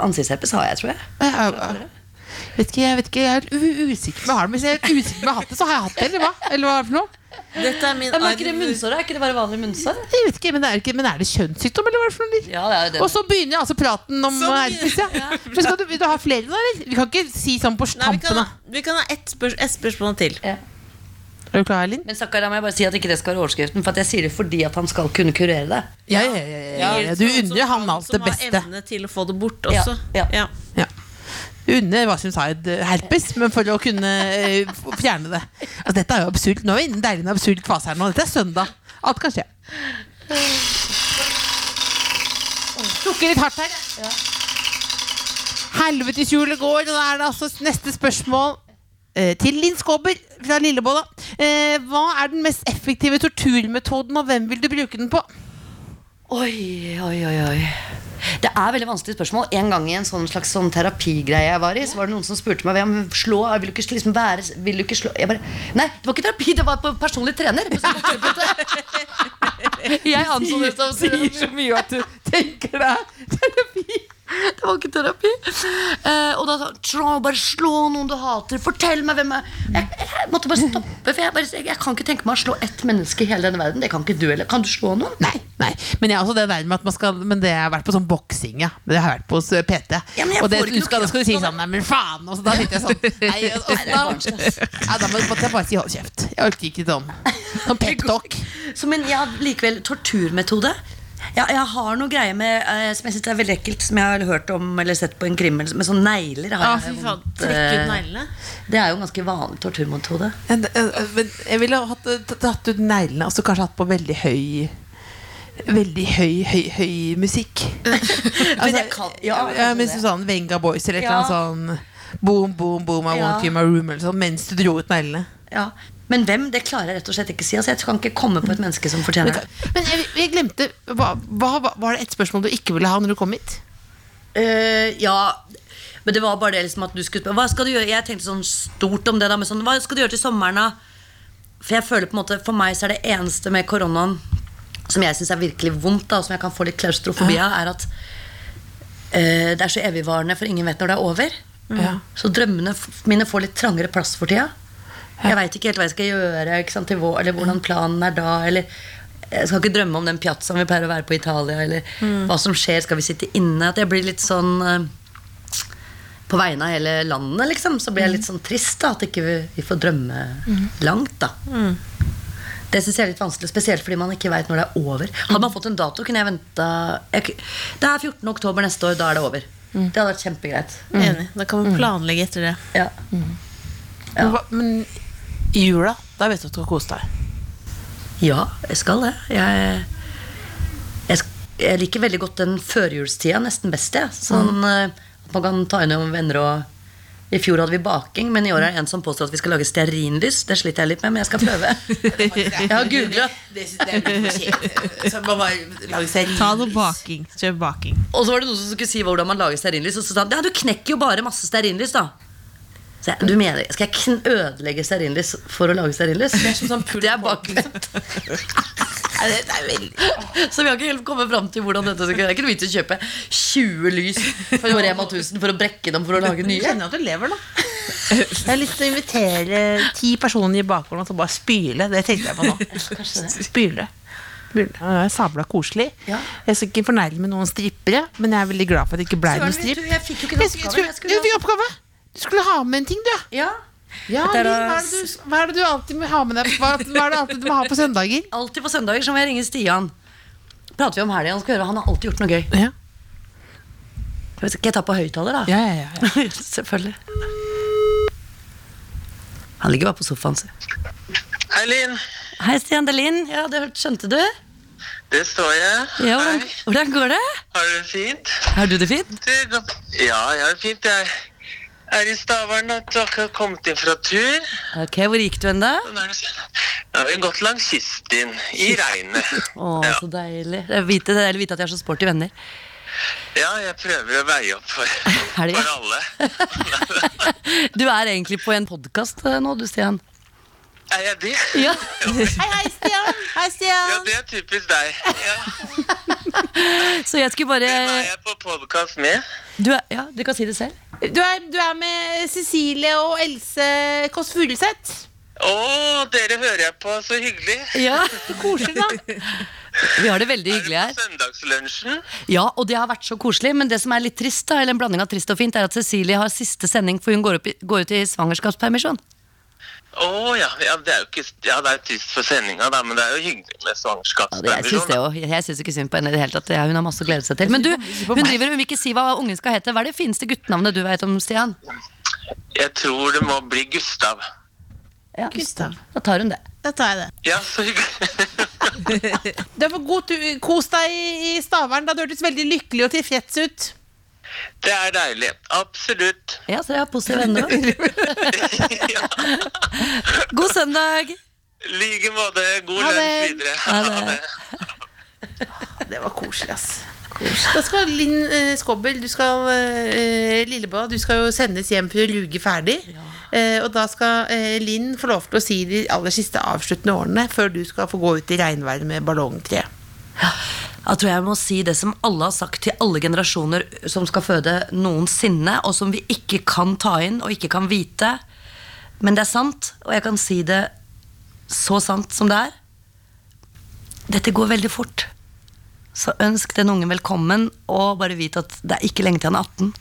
[SPEAKER 2] Ansiktsherpes har jeg, tror jeg.
[SPEAKER 4] Ja, ja, ja. Vet ikke, jeg vet ikke, jeg er usikker med har Hvis jeg er usikker med hatt så har jeg hatt det, eller hva? Eller hva er det for noe?
[SPEAKER 5] Dette er min
[SPEAKER 2] Men er ikke det munnsår? Er ikke det bare vanlig munnsår?
[SPEAKER 4] Jeg vet ikke, men er, det ikke, men er det kjønnssykdom, eller hva er det for noe?
[SPEAKER 2] Ja, det er det.
[SPEAKER 4] Og så begynner jeg altså praten om herpes, ja. Men skal du, vil du ha flere nå, eller? Vi kan ikke si sånn på
[SPEAKER 5] Nei, vi kan,
[SPEAKER 4] da.
[SPEAKER 5] ha- vi kan ha ett spørs et spørsmål til.
[SPEAKER 2] Ja.
[SPEAKER 4] Er du klar, Linn?
[SPEAKER 2] Men stakkar, da må jeg bare si at ikke det skal være overskriften. For at jeg sier det fordi at han skal kunne kurere det.
[SPEAKER 4] Ja, ja, ja, ja, ja, ja. Du unner han alt det beste.
[SPEAKER 5] Som har evne til å få det bort
[SPEAKER 2] Ja,
[SPEAKER 5] også.
[SPEAKER 2] ja.
[SPEAKER 4] Ja. Under Wasim Zaid eh, herpes, men for å kunne eh, fjerne det. Altså, dette er jo absurd. Nå er vi inne i en deilig absurd fase her nå. Dette er søndag. Alt kan skje. Sukker litt hardt her. Helveteshjulet går, og da er det altså neste spørsmål eh, til Linn Skåber fra Lillebolla. Eh, hva er den mest effektive torturmetoden, og hvem vil du bruke den på?
[SPEAKER 2] Oi, oi, oi, oi. Det er veldig vanskelig spørsmål. En gang i en sånn slags sånn terapigreie jeg var i, så var det noen som spurte meg om slå, vil du ikke liksom være Vil du ikke slå Jeg bare Nei, det var ikke terapi, det var på personlig trener. Sånn [LAUGHS] jeg anså det som
[SPEAKER 4] Sier så mye at du tenker deg terapi. [LAUGHS]
[SPEAKER 2] Det var ikke terapi. Eh, og da sa han bare slå noen du hater. Fortell meg hvem jeg Jeg, jeg måtte bare stoppe. For jeg, bare, jeg, jeg kan ikke tenke meg å slå ett menneske i hele denne verden. Det kan ikke du heller. Kan du slå noen?
[SPEAKER 4] Nei, nei, men jeg skal Men det har jeg vært på sånn boksing, ja. Det har jeg vært på hos PT.
[SPEAKER 2] Ja,
[SPEAKER 4] og det, du skal, da skal du si sånn Nei, men faen! Og så da sitter jeg sånn Nei, og, og,
[SPEAKER 2] barnslig,
[SPEAKER 4] da, ja, da måtte jeg bare si hold kjeft. Jeg orker ikke sånn [LAUGHS] Sånn pep-talk.
[SPEAKER 2] Så, men jeg har likevel torturmetode. Ja, jeg har noe greie med eh, som jeg synes er veldig ekkelt, som jeg har hørt om eller sett på en krim med sånn negler. Har
[SPEAKER 5] fy
[SPEAKER 2] jeg
[SPEAKER 5] faen.
[SPEAKER 2] vondt,
[SPEAKER 5] Trekke ut
[SPEAKER 2] eh,
[SPEAKER 5] neglene.
[SPEAKER 2] Det er jo en ganske vanlig torturmetode.
[SPEAKER 4] Men, eh, men jeg ville hatt, eh, tatt ut neglene og så kanskje hatt på veldig høy Veldig høy, høy, høy musikk. [LAUGHS] Altså,
[SPEAKER 2] jeg kan- ja, jeg
[SPEAKER 4] ja,
[SPEAKER 2] kan
[SPEAKER 4] mens
[SPEAKER 2] det.
[SPEAKER 4] sånn Venga Boys eller et eller annet sånn Boom, boom, boom, I
[SPEAKER 2] Ja.
[SPEAKER 4] want you in my room eller sånn, mens du dro ut neglene.
[SPEAKER 2] Ja. Men hvem, det klarer jeg rett og slett ikke å si. Altså, jeg kan ikke komme på et menneske som fortjener det.
[SPEAKER 4] Men jeg, jeg glemte hva, hva, Var det et spørsmål du ikke ville ha når du kom hit?
[SPEAKER 2] Uh, ja, men det var bare det liksom at du skulle spørre Hva skal du gjøre? Jeg tenkte sånn stort om det da, men sånn, hva skal du gjøre til sommeren da? For jeg føler på en måte, for meg så er det eneste med koronaen som jeg synes er virkelig vondt, da, og som jeg kan få litt klaustrofobi av, er at uh, det er så evigvarende, for ingen vet når det er over.
[SPEAKER 4] Ja.
[SPEAKER 2] Så drømmene mine får litt trangere plass for tida. Jeg veit ikke helt hva jeg skal gjøre, ikke sant, til vår, eller hvordan planen er da. Eller jeg skal ikke drømme om den piazzaen vi pleier å være på i Italia, eller hva som skjer, skal vi sitte inne? At jeg blir litt sånn eh, På vegne av hele landet, liksom, så blir jeg litt sånn trist da, at ikke vi, vi får drømme langt, da. Det syns jeg er litt vanskelig, spesielt fordi man ikke veit når det er over. Hadde man fått en dato, kunne jeg venta jeg, Det er 14. oktober neste år, da er det over. Det hadde vært kjempegreit.
[SPEAKER 5] Enig. Da kan man planlegge etter det.
[SPEAKER 2] Ja.
[SPEAKER 4] Men, hva, men i jula, da vet du at du skal kose deg.
[SPEAKER 2] Ja, jeg skal det. Jeg, jeg, jeg liker veldig godt den førjulstida, nesten best. Jeg. Sånn mm. at man kan ta inn noen venner og I fjor hadde vi baking, men i år er det en som påstår at vi skal lage stearinlys. Det sliter jeg litt med, men jeg skal prøve. [LAUGHS] Jeg har googla.
[SPEAKER 5] Ta noe baking. Kjøp baking.
[SPEAKER 2] Og så var det noen som skulle si hvordan man lager stearinlys, og så sa han ja, du knekker jo bare masse stearinlys, da. Så jeg, du mener, Skal jeg kn ødelegge stearinlys for å lage stearinlys? Det er, som sånn, det er bakvendt. [LAUGHS] Så vi har ikke helt kommet fram til hvordan dette skal Det er ikke noe vits i å kjøpe 20 lys på Rema 1000 for å brekke dem for å lage
[SPEAKER 4] Jeg
[SPEAKER 2] nye.
[SPEAKER 4] kjenner at du lever, da. Jeg har lyst til å invitere ti personer i bakgården til å bare spyle. Det tenkte jeg på nå. Spyle. Det er sabla koselig.
[SPEAKER 2] Ja.
[SPEAKER 4] Jeg skal ikke fornærme noen strippere, men jeg er veldig glad for at det ikke ble noen stripp.
[SPEAKER 2] jeg fikk jo ikke noen
[SPEAKER 4] Jeg skulle-
[SPEAKER 2] Jeg
[SPEAKER 4] skulle- Du fikk oppgave! Du skulle ha med en ting, du.
[SPEAKER 2] Ja,
[SPEAKER 4] Ja,
[SPEAKER 2] er
[SPEAKER 4] Linn, hva, er det du, hva er det du alltid må ha med deg Hva, hva er det alltid du må ha på søndager?
[SPEAKER 2] Alltid på søndager så må jeg ringe Stian. Prater vi om helga, han skal høre Han har alltid gjort noe gøy.
[SPEAKER 4] Ja,
[SPEAKER 2] Skal jeg ta på høyttaler, da?
[SPEAKER 4] ja, ja, ja. [LAUGHS]
[SPEAKER 2] Selvfølgelig. Han ligger bare på sofaen sin.
[SPEAKER 7] Hei, Linn.
[SPEAKER 2] Hei, Stian Det er Linn. Ja, det hørte- skjønte du?
[SPEAKER 7] Det står jeg.
[SPEAKER 2] Ja, hvordan,
[SPEAKER 7] Hei.
[SPEAKER 2] hvordan går det?
[SPEAKER 7] Har du det fint?
[SPEAKER 2] Har du det fint?
[SPEAKER 7] Det. Ja, jeg har det fint. Jeg er i Stavern og har akkurat kommet inn fra tur.
[SPEAKER 2] Ok, Hvor gikk du hen, da?
[SPEAKER 7] Nå har vi gått langs kysten i regnet. [LAUGHS]
[SPEAKER 2] Å,
[SPEAKER 7] Ja.
[SPEAKER 2] så deilig. Det er vite, deilig å vite at jeg har så sporty venner.
[SPEAKER 7] Ja, jeg prøver å veie opp for, [LAUGHS] for alle. [LAUGHS]
[SPEAKER 2] Du er egentlig på en podkast nå, du, Stian.
[SPEAKER 7] Er jeg det?
[SPEAKER 2] Ja.
[SPEAKER 5] Hei, hei, Stian. Hei,
[SPEAKER 7] Ja, det er typisk deg. Ja. [LAUGHS]
[SPEAKER 2] Så jeg skulle bare
[SPEAKER 7] Hvem er jeg på podkast med?
[SPEAKER 2] du, er, Ja, du kan si det selv.
[SPEAKER 4] Du, er, du er med Cecilie og Else Kåss Furuseth.
[SPEAKER 7] Å, dere hører jeg på. Så hyggelig.
[SPEAKER 2] Ja, [LAUGHS]
[SPEAKER 4] Koselig, da.
[SPEAKER 2] Vi har det veldig
[SPEAKER 7] Er
[SPEAKER 2] hyggelig
[SPEAKER 7] det
[SPEAKER 2] her.
[SPEAKER 7] på søndagslunsjen?
[SPEAKER 2] Ja, og det har vært så koselig. Men det som er litt trist, da, eller en blanding av trist og fint, er at Cecilie har siste sending, for hun går, opp i, går ut i svangerskapspermisjon.
[SPEAKER 7] Å ja. ja. Det er jo ikke Ja, det er trist for sendinga, men det er jo hyggelig med
[SPEAKER 2] Ja, jeg. Jeg syns ikke synd på henne i det hele tatt. Ja, hun har masse å glede seg til. Men du, hun driver hun vil ikke si hva ungen skal hete. Hva er det fineste guttenavnet du vet om, Stian?
[SPEAKER 7] Jeg tror det må bli Gustav.
[SPEAKER 2] Ja,
[SPEAKER 5] Gustav.
[SPEAKER 2] Da tar hun det.
[SPEAKER 5] Da tar jeg det.
[SPEAKER 7] Ja, så hyggelig. [LAUGHS] [LAUGHS]
[SPEAKER 4] Du får god tur, kos deg i i Stavern. Da du hørtes veldig lykkelig og tilfreds ut.
[SPEAKER 7] Det er deilig. Absolutt.
[SPEAKER 2] Ja, så jeg har positive venner. [LAUGHS]
[SPEAKER 7] Ja.
[SPEAKER 2] God søndag!
[SPEAKER 7] I like måte. God lunsj videre.
[SPEAKER 2] Ha det. [LAUGHS]
[SPEAKER 4] Det var koselig, ass. Da skal Linn eh, Skobbel, du skal eh, Lillebå, du skal jo sendes hjem for å luge ferdig. Eh, og da skal eh, Linn få lov til å si de aller siste avsluttende årene før du skal få gå ut i regnværet med ballongtre.
[SPEAKER 2] Jeg tror jeg må si det som alle har sagt til alle generasjoner som skal føde noensinne, og som vi ikke kan ta inn og ikke kan vite. Men det er sant, og jeg kan si det så sant som det er. Dette går veldig fort. Så ønsk den ungen velkommen, og bare vit at det er ikke lenge til han er 18.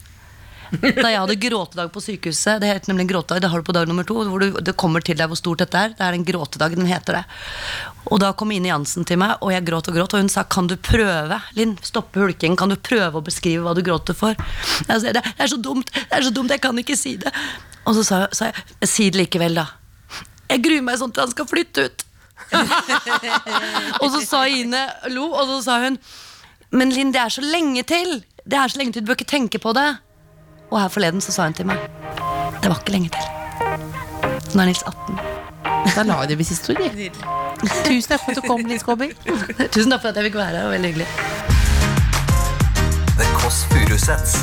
[SPEAKER 2] Da jeg hadde gråtedag på sykehuset Det heter nemlig en gråtedag, det har du på dag nummer to. Hvor du, det kommer til deg hvor stort dette er. Det er en gråtedag, den heter det. Og da kom Ine Jansen til meg, og jeg gråt og gråt. Og hun sa kan du prøve, Linn, stoppe hulkingen, kan du prøve å beskrive hva du gråter for? Jeg sa, det er så dumt, det er så dumt, jeg kan ikke si det. Og så sa, sa jeg si det likevel, da. Jeg gruer meg sånn til han skal flytte ut. og så sa Ine lo, og så sa hun Men Linn, det er så lenge til. Det er så lenge til, du bør ikke tenke på det. Og her forleden så sa hun til meg Det var ikke lenge til. Nå er Nils 18.
[SPEAKER 4] Da la vi det ved siste ord. Tusen takk for at du kom, Nils Skobber.
[SPEAKER 2] Tusen takk for at jeg fikk være her. Veldig hyggelig.
[SPEAKER 3] The Kåss Furuseths.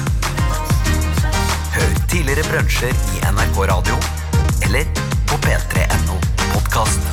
[SPEAKER 3] Hør tidligere brunsjer i NRK Radio eller på p3.no podkast.